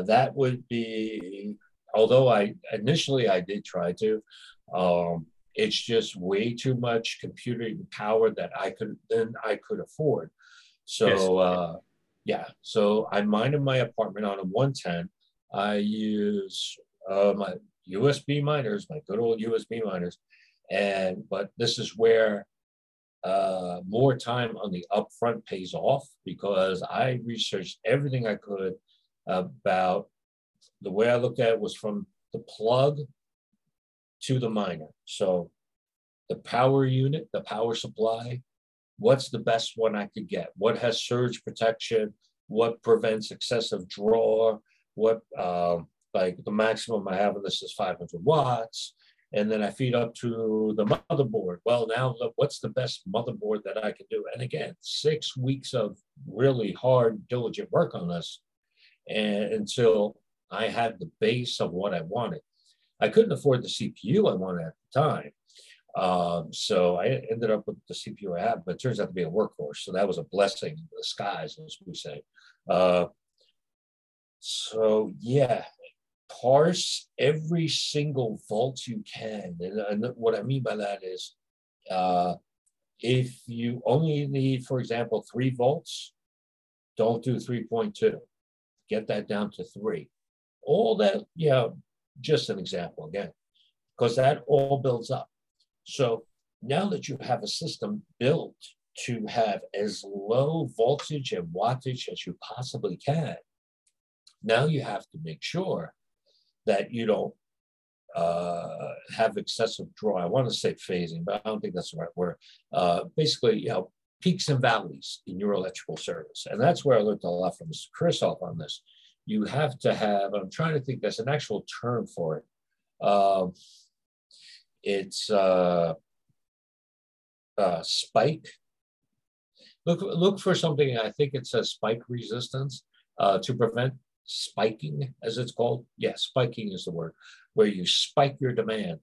that would be, although I initially I did try to. Um, it's just way too much computing power that I could then I could afford. So yes. uh, yeah, so I mine in my apartment on a 110. I use uh, my USB miners, my good old USB miners, and but this is where uh, more time on the upfront pays off because I researched everything I could about the way I looked at it was from the plug to the miner. So the power unit, the power supply, what's the best one I could get? What has surge protection? What prevents excessive draw? What, uh, like the maximum I have on this is 500 watts. and then I feed up to the motherboard. Well, now look, what's the best motherboard that I can do? And again, six weeks of really hard, diligent work on this, and until I had the base of what I wanted. I couldn't afford the CPU I wanted at the time. Um, so I ended up with the CPU I have, but it turns out to be a workhorse. So that was a blessing in disguise, as we say. Uh, so yeah, parse every single volt you can. And, and what I mean by that is uh, if you only need, for example, three volts, don't do 3.2. Get that down to three. All that, yeah, just an example again, because that all builds up. So now that you have a system built to have as low voltage and wattage as you possibly can, now you have to make sure that you don't uh, have excessive draw. I want to say phasing, but I don't think that's the right word. Uh, basically, you know, peaks and valleys in your electrical service. And that's where I learned a lot from Mr. Krisoff on this. You have to have, I'm trying to think, there's an actual term for it. Uh, it's uh, uh, spike. Look, look for something, I think it says spike resistance uh, to prevent spiking, as it's called. Yeah, spiking is the word, where you spike your demand.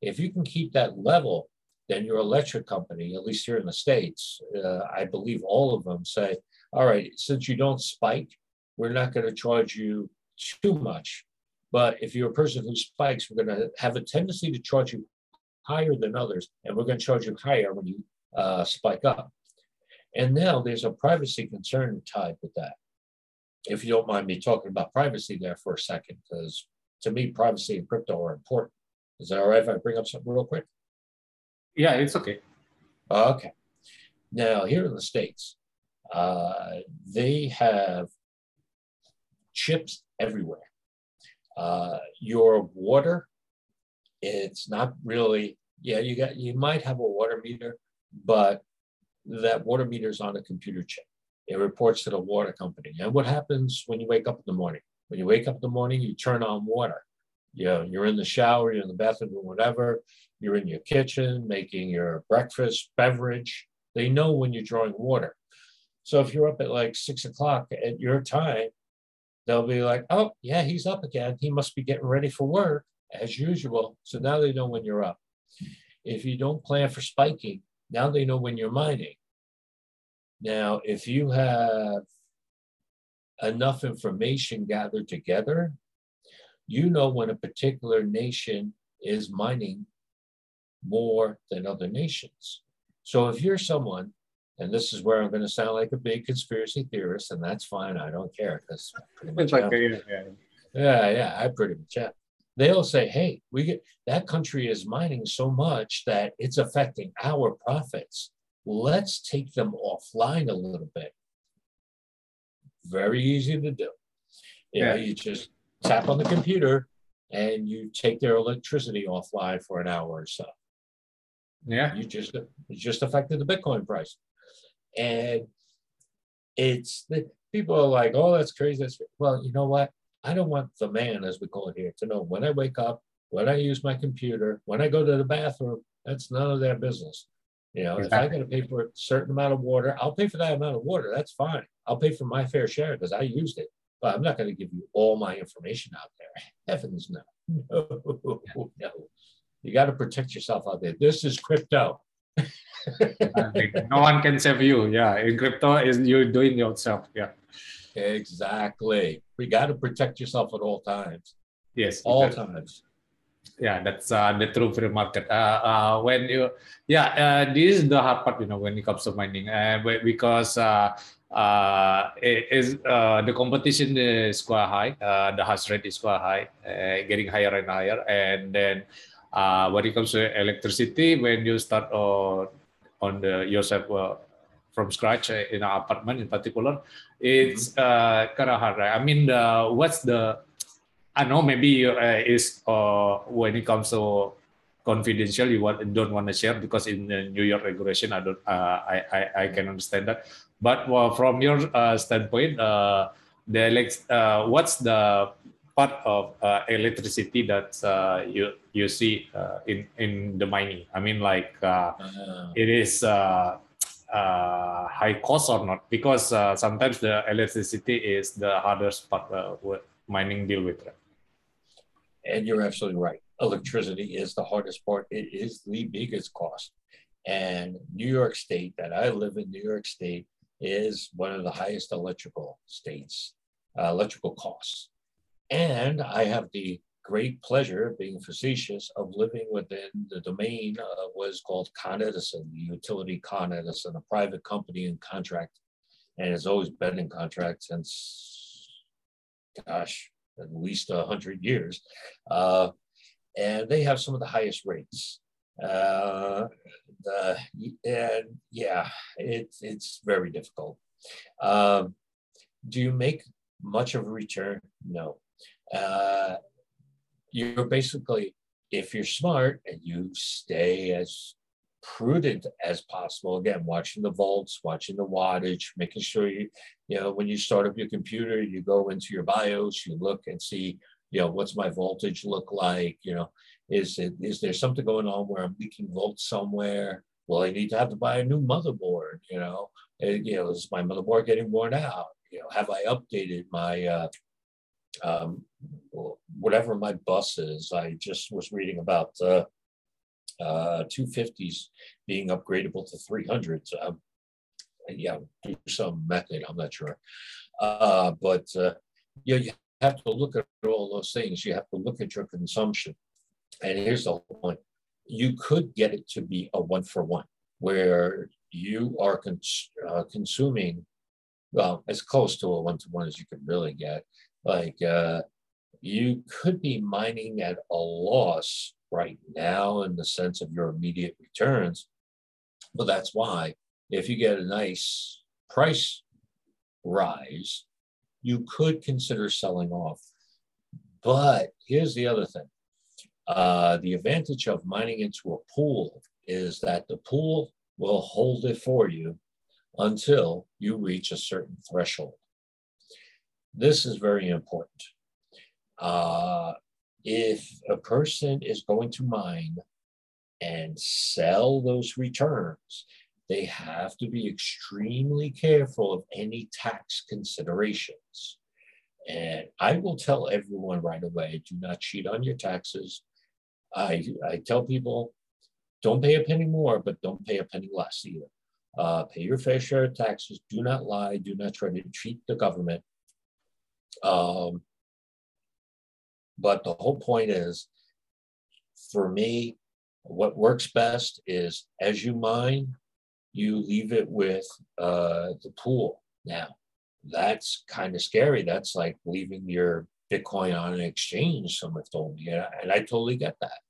If you can keep that level, then your electric company, at least here in the States, uh, I believe all of them say, all right, since you don't spike, we're not going to charge you too much. But if you're a person who spikes, we're going to have a tendency to charge you higher than others, and we're going to charge you higher when you uh, spike up. And now there's a privacy concern tied with that if you don't mind me talking about privacy there for a second, because to me, privacy and crypto are important. Is that all right if I bring up something real quick? Yeah, it's okay. Okay. Now, here in the States, uh, they have chips everywhere. Uh, your water, it's not really, yeah, you got, you might have a water meter, but that water meter is on a computer chip. It reports to the water company. And what happens when you wake up in the morning? When you wake up in the morning, you turn on water. You know, you're in the shower, you're in the bathroom, whatever. You're in your kitchen making your breakfast, beverage. They know when you're drawing water. So if you're up at like six o'clock at your time, they'll be like, oh, yeah, he's up again. He must be getting ready for work as usual. So now they know when you're up. If you don't plan for spiking, now they know when you're mining. Now, if you have enough information gathered together, you know when a particular nation is mining more than other nations. So if you're someone, and this is where I'm going to sound like a big conspiracy theorist, and that's fine. I don't care because it's like yeah, yeah, yeah, yeah, I pretty much am. They'll say, "Hey, we get that country is mining so much that it's affecting our profits." let's take them offline a little bit. Very easy to do. You yeah. know, you just tap on the computer and you take their electricity offline for an hour or so. Yeah. You just it just affected the Bitcoin price. And it's the people are like, oh, that's crazy. That's well, you know what? I don't want the man, as we call it here, to know when I wake up, when I use my computer, when I go to the bathroom. That's none of their business. You know, exactly. if I got to pay for a certain amount of water, I'll pay for that amount of water. That's fine. I'll pay for my fair share because I used it. But I'm not going to give you all my information out there. Heavens no. No, no. You got to protect yourself out there. This is crypto. no one can save you. Yeah. In crypto is you're doing yourself. Yeah. Exactly. We got to protect yourself at all times. Yes. All times yeah that's uh, the true free market uh, uh, when you yeah uh, this is the hard part you know when it comes to mining uh, because uh, uh, is uh, the competition is quite high uh, the hash rate is quite high uh, getting higher and higher and then uh, when it comes to electricity when you start on on the yourself uh, from scratch in an apartment in particular. It's uh, kind of hard right? I mean uh, what's the I know maybe uh, is uh, when it comes to confidential you want, don't want to share because in the New York regulation I don't uh, I, I, I can understand that. But well, from your uh, standpoint, uh, the uh, what's the part of uh, electricity that uh, you you see uh, in in the mining. I mean, like uh, uh-huh. it is uh, uh, high cost or not? Because sometimes the electricity is the hardest part what mining deal with. And you're absolutely right. Electricity is the hardest part. It is the biggest cost. And New York State, that I live in, New York State, is one of the highest electrical states, uh, electrical costs. And I have the great pleasure, of being facetious, of living within the domain of what is called Con Edison, the utility Con Edison, a private company in contract, and has always been in contract since, gosh, at least a hundred years. Uh, and they have some of the highest rates. Uh, the, and yeah, it's it's very difficult. Um, do you make much of a return? No uh, you're basically, if you're smart and you stay as prudent as possible, again, watching the volts, watching the wattage, making sure you, you know, when you start up your computer, you go into your BIOS, you look and see, you know, what's my voltage look like? You know, is it is there something going on where I'm leaking volts somewhere? Well, I need to have to buy a new motherboard. You know, and, you know, is my motherboard getting worn out? You know, have I updated my uh, um, whatever my bus is. I just was reading about uh, uh, 250s being upgradable to 300s. Um, yeah, some method, I'm not sure. Uh, but uh, yeah, you have to look at all those things. You have to look at your consumption. And here's the whole point. You could get it to be a one for one, where you are cons- uh, consuming, well, as close to a one to one as you can really get, like uh, you could be mining at a loss right now in the sense of your immediate returns. But that's why if you get a nice price rise, you could consider selling off. But here's the other thing. Uh, the advantage of mining into a pool is that the pool will hold it for you until you reach a certain threshold. This is very important. Uh, if a person is going to mine and sell those returns, they have to be extremely careful of any tax considerations. And I will tell everyone right away do not cheat on your taxes. I, I tell people don't pay a penny more, but don't pay a penny less either. Uh, pay your fair share of taxes. Do not lie. Do not try to cheat the government. Um, but the whole point is, for me, what works best is as you mine, you leave it with uh, the pool. Now, that's kind of scary. That's like leaving your Bitcoin on an exchange, some have told me. And I totally get that.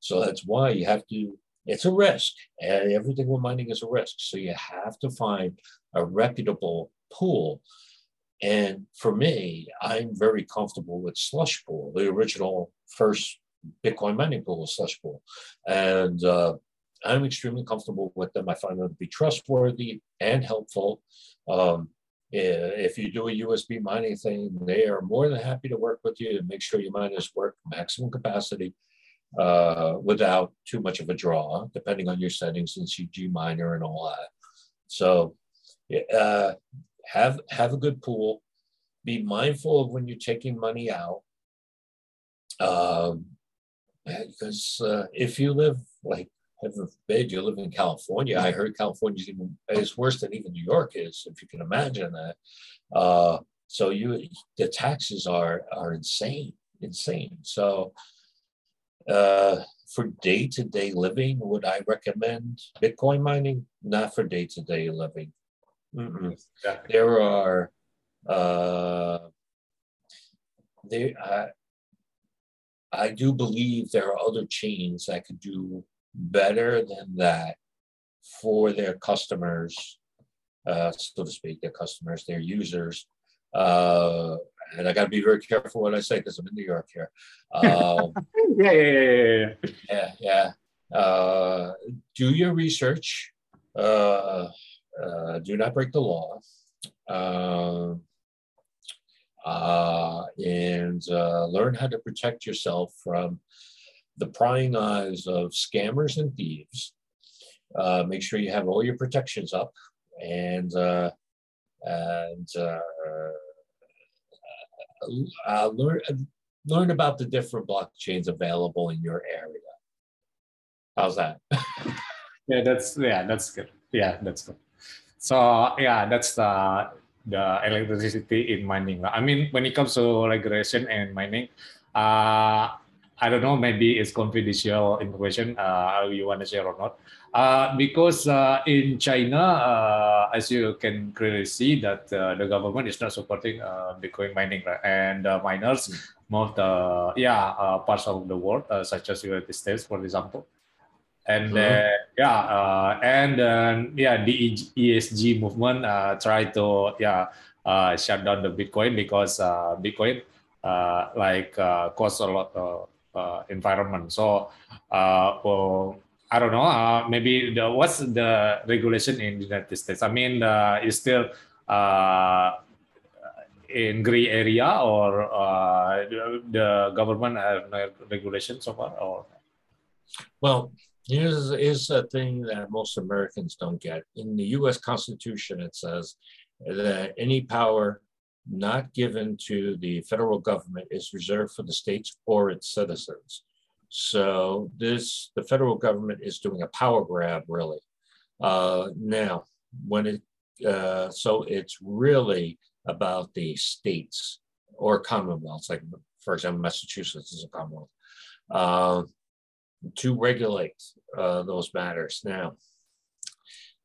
So that's why you have to, it's a risk. And everything with mining is a risk. So you have to find a reputable pool and for me, I'm very comfortable with Slushpool, the original first Bitcoin mining pool was Slushpool. And uh, I'm extremely comfortable with them. I find them to be trustworthy and helpful. Um, if you do a USB mining thing, they are more than happy to work with you to make sure your miners work maximum capacity uh, without too much of a draw, depending on your settings and CG miner and all that. So uh, have have a good pool. Be mindful of when you're taking money out. Um, because uh, if you live like heaven forbid you live in California, I heard California is worse than even New York is, if you can imagine that. Uh, so you the taxes are are insane, insane. So uh, for day to day living, would I recommend Bitcoin mining? Not for day to day living. Mm-mm. There are uh, there. I, I do believe there are other chains that could do better than that for their customers, uh, so to speak, their customers, their users. Uh, and I got to be very careful what I say because I'm in New York here. Um, yeah, yeah, yeah, yeah, yeah. yeah. Uh, do your research. Uh, uh, do not break the law. Uh, uh, and uh, learn how to protect yourself from the prying eyes of scammers and thieves. Uh, make sure you have all your protections up and uh, and learn learn about the different blockchains available in your area. How's that? yeah, that's yeah, that's good. Yeah, that's good. So yeah, that's the the electricity in mining. I mean, when it comes to regulation and mining, uh, I don't know, maybe it's confidential information uh, you want to share or not. Uh, because uh, in China, uh, as you can clearly see, that uh, the government is not supporting uh, Bitcoin mining, right? and miners mm. move the yeah parts of the world, such as United States, for example. And mm. yeah, and yeah, the ESG movement try to yeah shut down the Bitcoin because Bitcoin like costs a lot uh, environment. So, uh, well, I don't know. Uh, maybe the what's the regulation in the United States? I mean, uh, is still uh, in gray area, or uh, the government have no regulation so far, or well. Here's, here's a thing that most Americans don't get. In the US Constitution, it says that any power not given to the federal government is reserved for the states or its citizens. So this, the federal government is doing a power grab, really. Uh, now, when it, uh, so it's really about the states or commonwealths, like for example, Massachusetts is a commonwealth, uh, to regulate uh, those matters. Now,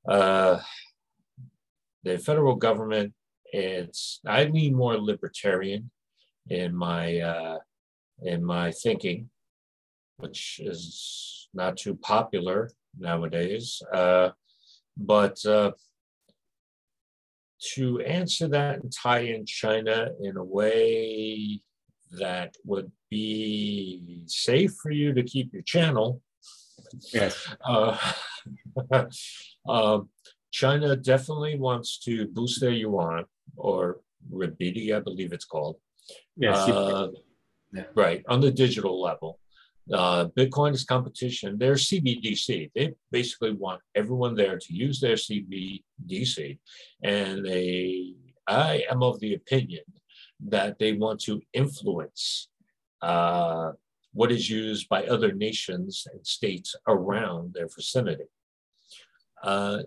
uh, the federal government it's I lean more libertarian in my uh, in my thinking, which is not too popular nowadays. Uh, but uh, to answer that and tie in China in a way that would be safe for you to keep your channel. Yes. Uh, uh, China definitely wants to boost their yuan or renminbi, I believe it's called. Yes. Uh, yeah. Right, on the digital level. Uh, Bitcoin is competition. They're CBDC. They basically want everyone there to use their CBDC. And they, I am of the opinion that they want to influence uh, what is used by other nations and states around their vicinity. Uh,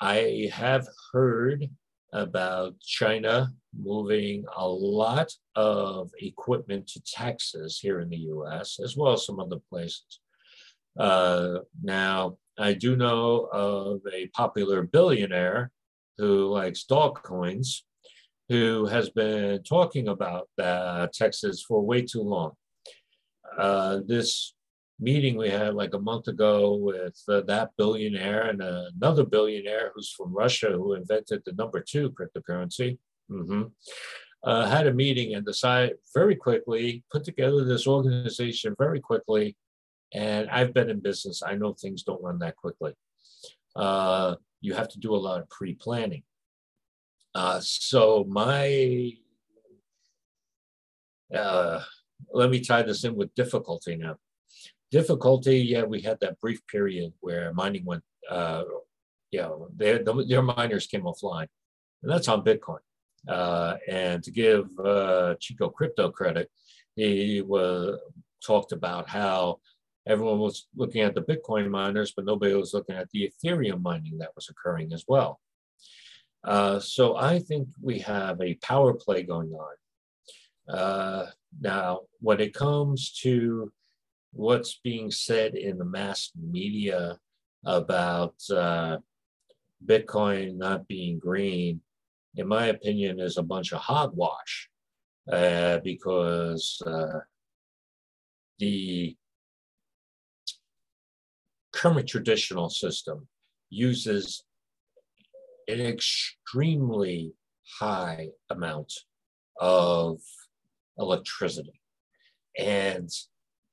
I have heard about China moving a lot of equipment to Texas here in the US, as well as some other places. Uh, now, I do know of a popular billionaire who likes dog coins, who has been talking about Texas for way too long. Uh, this meeting we had like a month ago with uh, that billionaire and another billionaire who's from Russia who invented the number two cryptocurrency. Mm-hmm. Uh, had a meeting and decided very quickly, put together this organization very quickly. And I've been in business. I know things don't run that quickly. Uh, you have to do a lot of pre planning. Uh, so, my, uh, let me tie this in with difficulty now difficulty, yeah, we had that brief period where mining went, uh, you know, their, their miners came offline, and that's on Bitcoin. Uh, and to give uh, Chico Crypto credit, he was talked about how everyone was looking at the Bitcoin miners, but nobody was looking at the Ethereum mining that was occurring as well. Uh, so I think we have a power play going on. Uh, now, when it comes to what's being said in the mass media about uh, Bitcoin not being green, in my opinion, is a bunch of hogwash uh, because uh, the current traditional system uses an extremely high amount of electricity. And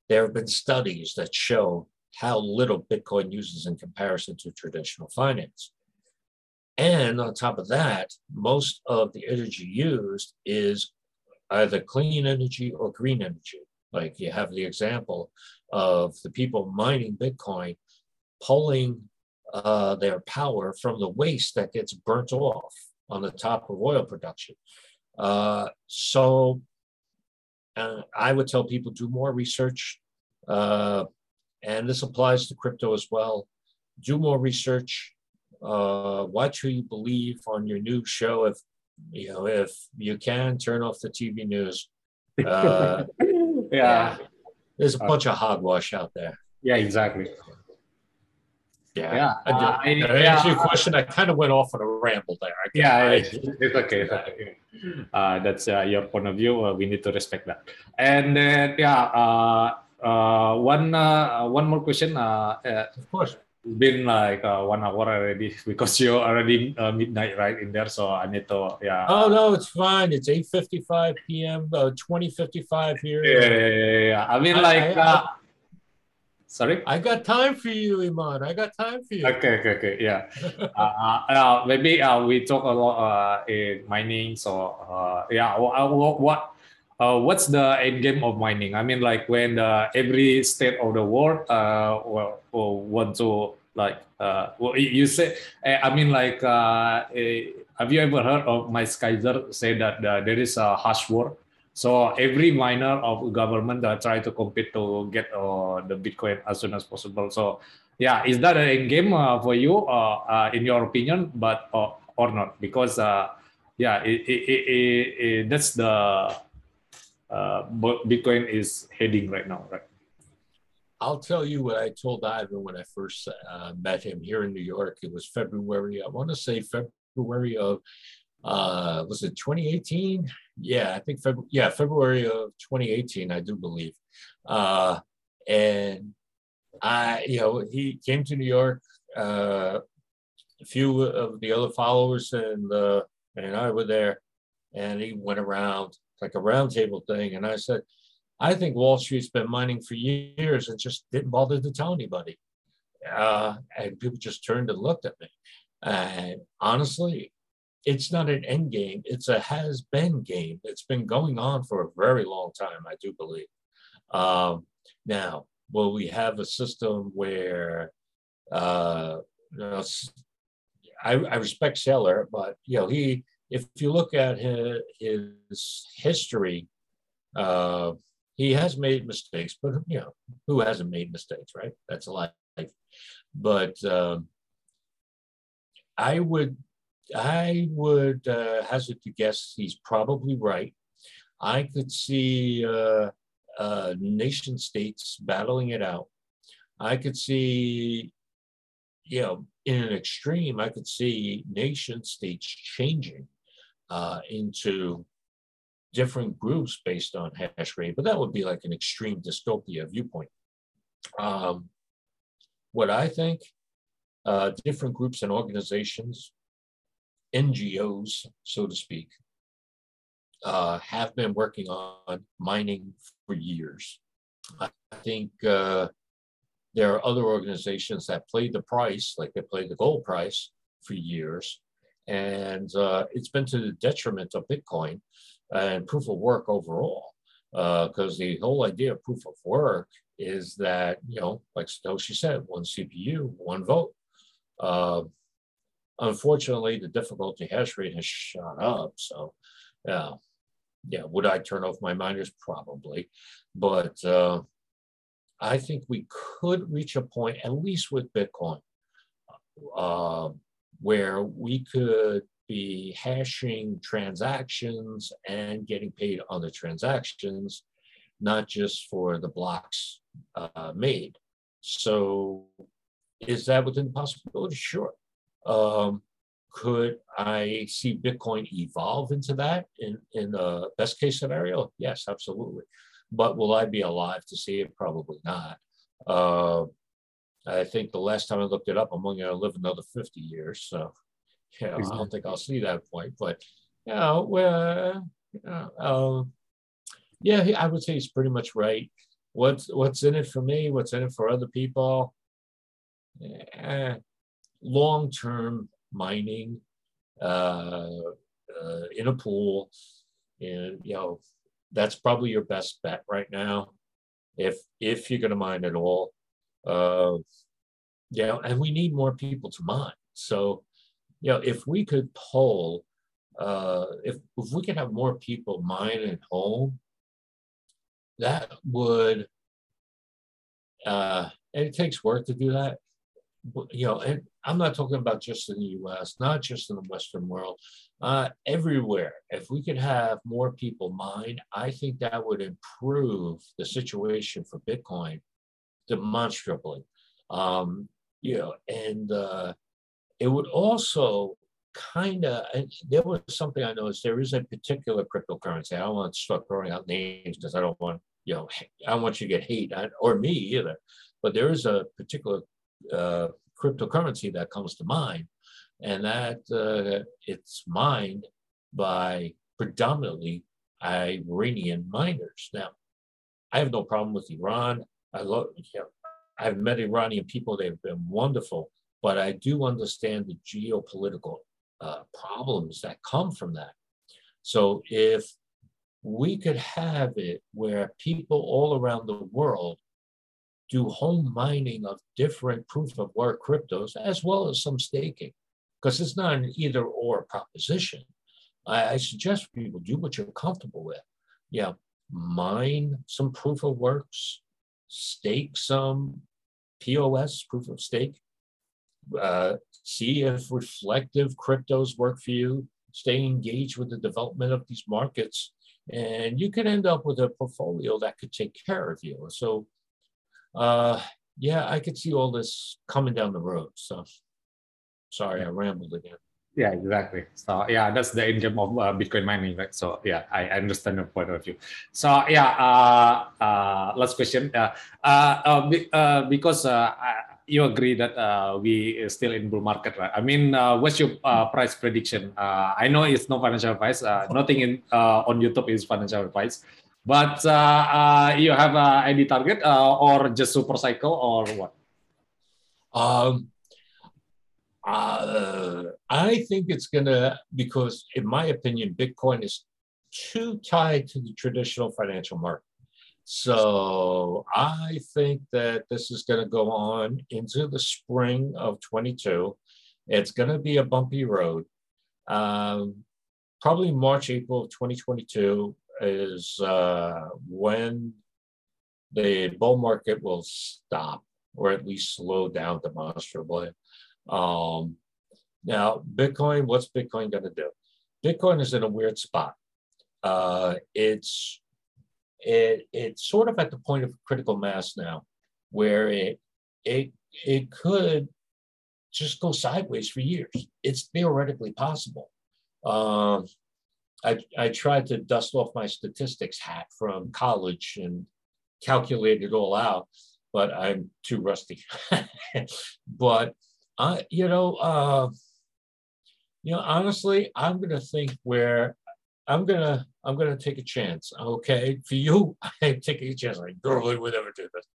there have been studies that show how little Bitcoin uses in comparison to traditional finance. And on top of that, most of the energy used is either clean energy or green energy. Like you have the example of the people mining Bitcoin pulling uh, their power from the waste that gets burnt off on the top of oil production. Uh, so uh, I would tell people do more research, uh, and this applies to crypto as well. Do more research. Uh, watch who you believe on your new show. If you know, if you can, turn off the TV news. Uh, yeah. yeah. there's a bunch of hogwash out there. Yeah, exactly. Yeah. Yeah. Uh, I, yeah. answer your question, I kind of went off on a ramble there. yeah, it's, it's okay. It's okay. Uh, that's uh, your point of view. Uh, we need to respect that. And then, yeah, uh, uh, one uh, one more question. Uh, uh, of course. Been like uh, one hour already because you're already uh, midnight right in there, so I need to yeah. Oh no, it's fine. It's eight fifty five p.m. Uh, twenty fifty five here. Yeah, yeah, yeah, yeah. I mean, I, like. I, uh, Sorry? I got time for you, Iman. I got time for you. Okay, okay, okay. Yeah. uh, uh, maybe uh, we talk a lot uh, in mining. So uh, yeah, what, what uh, what's the end game of mining? I mean, like when uh, every state of the world uh, will, will want to like uh, well, you say. Eh, I mean, like uh, eh, have you ever heard of Mike Keiser say that uh, there is a hash war? So every miner of government uh, try to compete to get uh, the Bitcoin as soon as possible. So yeah, is that an end game uh, for you, uh, uh, in your opinion, but uh, or not? Because yeah, it, it, it, that's the Bitcoin is heading right now, right? I'll tell you what I told Ivan when I first met him here in New York. It was February. I want to say February of uh, was it 2018? Yeah, I think February, yeah, February of 2018, I do believe. Uh, and I, you know, he came to New York. Uh, a few of the other followers and uh, and I were there, and he went around like a roundtable thing. And I said, I think Wall Street's been mining for years and just didn't bother to tell anybody. Uh, and people just turned and looked at me. And honestly, it's not an end game, it's a has been game. It's been going on for a very long time, I do believe. Um, now, will we have a system where, uh, you know, I, I respect Saylor, but you know, he, if you look at his, his history, uh, he has made mistakes, but you know, who hasn't made mistakes, right? That's life. But um, I would I would uh, hazard to guess he's probably right. I could see uh, uh, nation states battling it out. I could see, you know, in an extreme, I could see nation states changing uh, into different groups based on hash rate, but that would be like an extreme dystopia viewpoint. Um, what I think, uh, different groups and organizations NGOs, so to speak, uh, have been working on mining for years. I think uh, there are other organizations that played the price, like they played the gold price for years. And uh, it's been to the detriment of Bitcoin and proof of work overall. Because uh, the whole idea of proof of work is that, you know, like Satoshi said, one CPU, one vote. Uh, Unfortunately, the difficulty hash rate has shot up. So, yeah, yeah. Would I turn off my miners? Probably, but uh, I think we could reach a point, at least with Bitcoin, uh, where we could be hashing transactions and getting paid on the transactions, not just for the blocks uh, made. So, is that within the possibility? Sure. Um, could I see Bitcoin evolve into that in, in the best case scenario? Yes, absolutely. But will I be alive to see it? Probably not. Uh, I think the last time I looked it up, I'm only going to live another 50 years. So, yeah, exactly. I don't think I'll see that point. But, you know, well, you know, um, yeah, I would say he's pretty much right. What's what's in it for me? What's in it for other people? Eh, long-term mining uh, uh, in a pool and you know that's probably your best bet right now, if if you're going to mine at all. Uh, yeah, and we need more people to mine. So, you know, if we could poll, uh, if if we could have more people mine at home, that would. Uh, and it takes work to do that you know, and I'm not talking about just in the U.S., not just in the Western world, uh, everywhere. If we could have more people mine, I think that would improve the situation for Bitcoin demonstrably. Um, you know, and uh, it would also kind of, there was something I noticed. There is a particular cryptocurrency. I don't want to start throwing out names because I don't want, you know, I don't want you to get hate or me either. But there is a particular uh, cryptocurrency that comes to mind, and that uh, it's mined by predominantly Iranian miners. Now, I have no problem with Iran. I love, you know, I've met Iranian people; they've been wonderful. But I do understand the geopolitical uh, problems that come from that. So if we could have it where people all around the world do home mining of different proof of work cryptos as well as some staking because it's not an either or proposition. I, I, suggest people do what you're comfortable with. Yeah, mine some proof of works, stake some POS, proof of stake, uh, see if reflective cryptos work for you, stay engaged with the development of these markets, and you can end up with a portfolio that could take care of you. So uh, yeah, I could see all this coming down the road. So sorry, I rambled again. Yeah, exactly. So yeah, that's the game of uh, Bitcoin mining, right? So yeah, I understand your point of view. So yeah, uh, uh, last question. Uh, uh, uh, uh because uh, you agree that uh, we are still in bull market, right? I mean, uh, what's your uh, price prediction? Uh, I know it's no financial advice. Uh, nothing in uh, on YouTube is financial advice. But uh, uh, you have uh, any target or just super cycle or what? Um, I think it's gonna because, in my opinion, Bitcoin is too tied to the traditional financial market. So I think that this is going to go on into the spring of 22. It's going to be a bumpy road. Um, probably March, April of 2022 is uh, when the bull market will stop or at least slow down demonstrably. Um, now, Bitcoin, what's Bitcoin going to do? Bitcoin is in a weird spot. Uh, it's it, it's sort of at the point of critical mass now, where it it it could just go sideways for years. It's theoretically possible. Um, I, I tried to dust off my statistics hat from college and calculate it all out, but I'm too rusty. but I, you know, uh, you know, honestly, I'm gonna think where I'm gonna I'm gonna take a chance. Okay, for you, I'm taking a chance. I normally would never do this.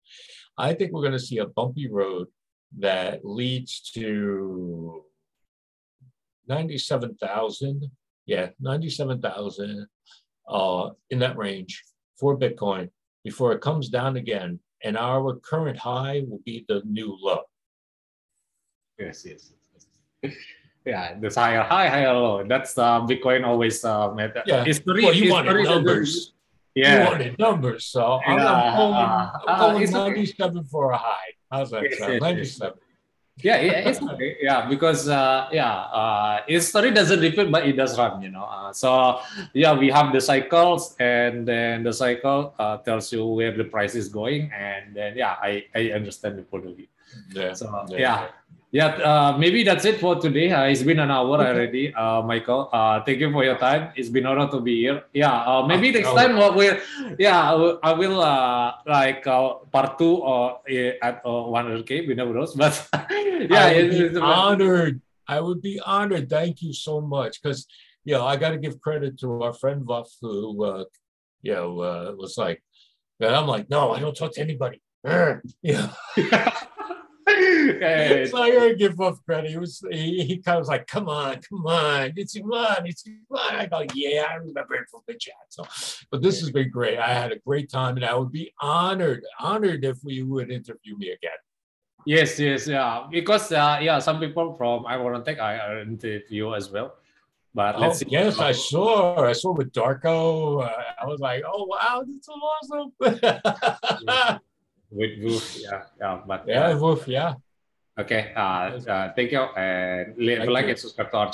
I think we're gonna see a bumpy road that leads to ninety-seven thousand yeah, 97,000 uh, in that range for Bitcoin before it comes down again. And our current high will be the new low. Yes, yes. yes. yeah, this higher high, higher low. That's uh, Bitcoin always uh, method. Yeah, history, well, you wanted numbers. Yeah, you wanted numbers. So I'm, I'm pulling, uh, I'm pulling uh, 97 for a high. How's that yes, sound? Yes, 97 yeah, yeah, yeah, because uh, yeah, uh, history doesn't repeat, but it does run, you know. Uh, so yeah, we have the cycles, and then the cycle uh, tells you where the price is going, and then yeah, I I understand the point of view. Yeah. So yeah. yeah. Yeah, uh, maybe that's it for today. Uh, it's been an hour already, uh, Michael. Uh, thank you for your time. It's been honor to be here. Yeah, uh, maybe next time what we'll, yeah, I will uh, like part two or at uh, 100k. We never know, but yeah, I would be honored. I would be honored. Thank you so much, because you know I got to give credit to our friend Wolf, who you know was like, and I'm like, no, I don't talk to anybody. yeah. So I gotta give Wolf credit. He was he, he kind of was like, come on, come on, it's on, it's on. I go, yeah, I remember it from the chat. So, but this has been great. I had a great time, and I would be honored, honored if we would interview me again. Yes, yes, yeah. Because uh, yeah, some people from I want to take I interview as well. But oh, yes, I saw. I saw with Darko. Uh, I was like, oh wow, that's awesome. With Wolf, yeah, yeah, but yeah, uh, Wolf, yeah. Okay, uh, uh, thank you, and like and subscribe to our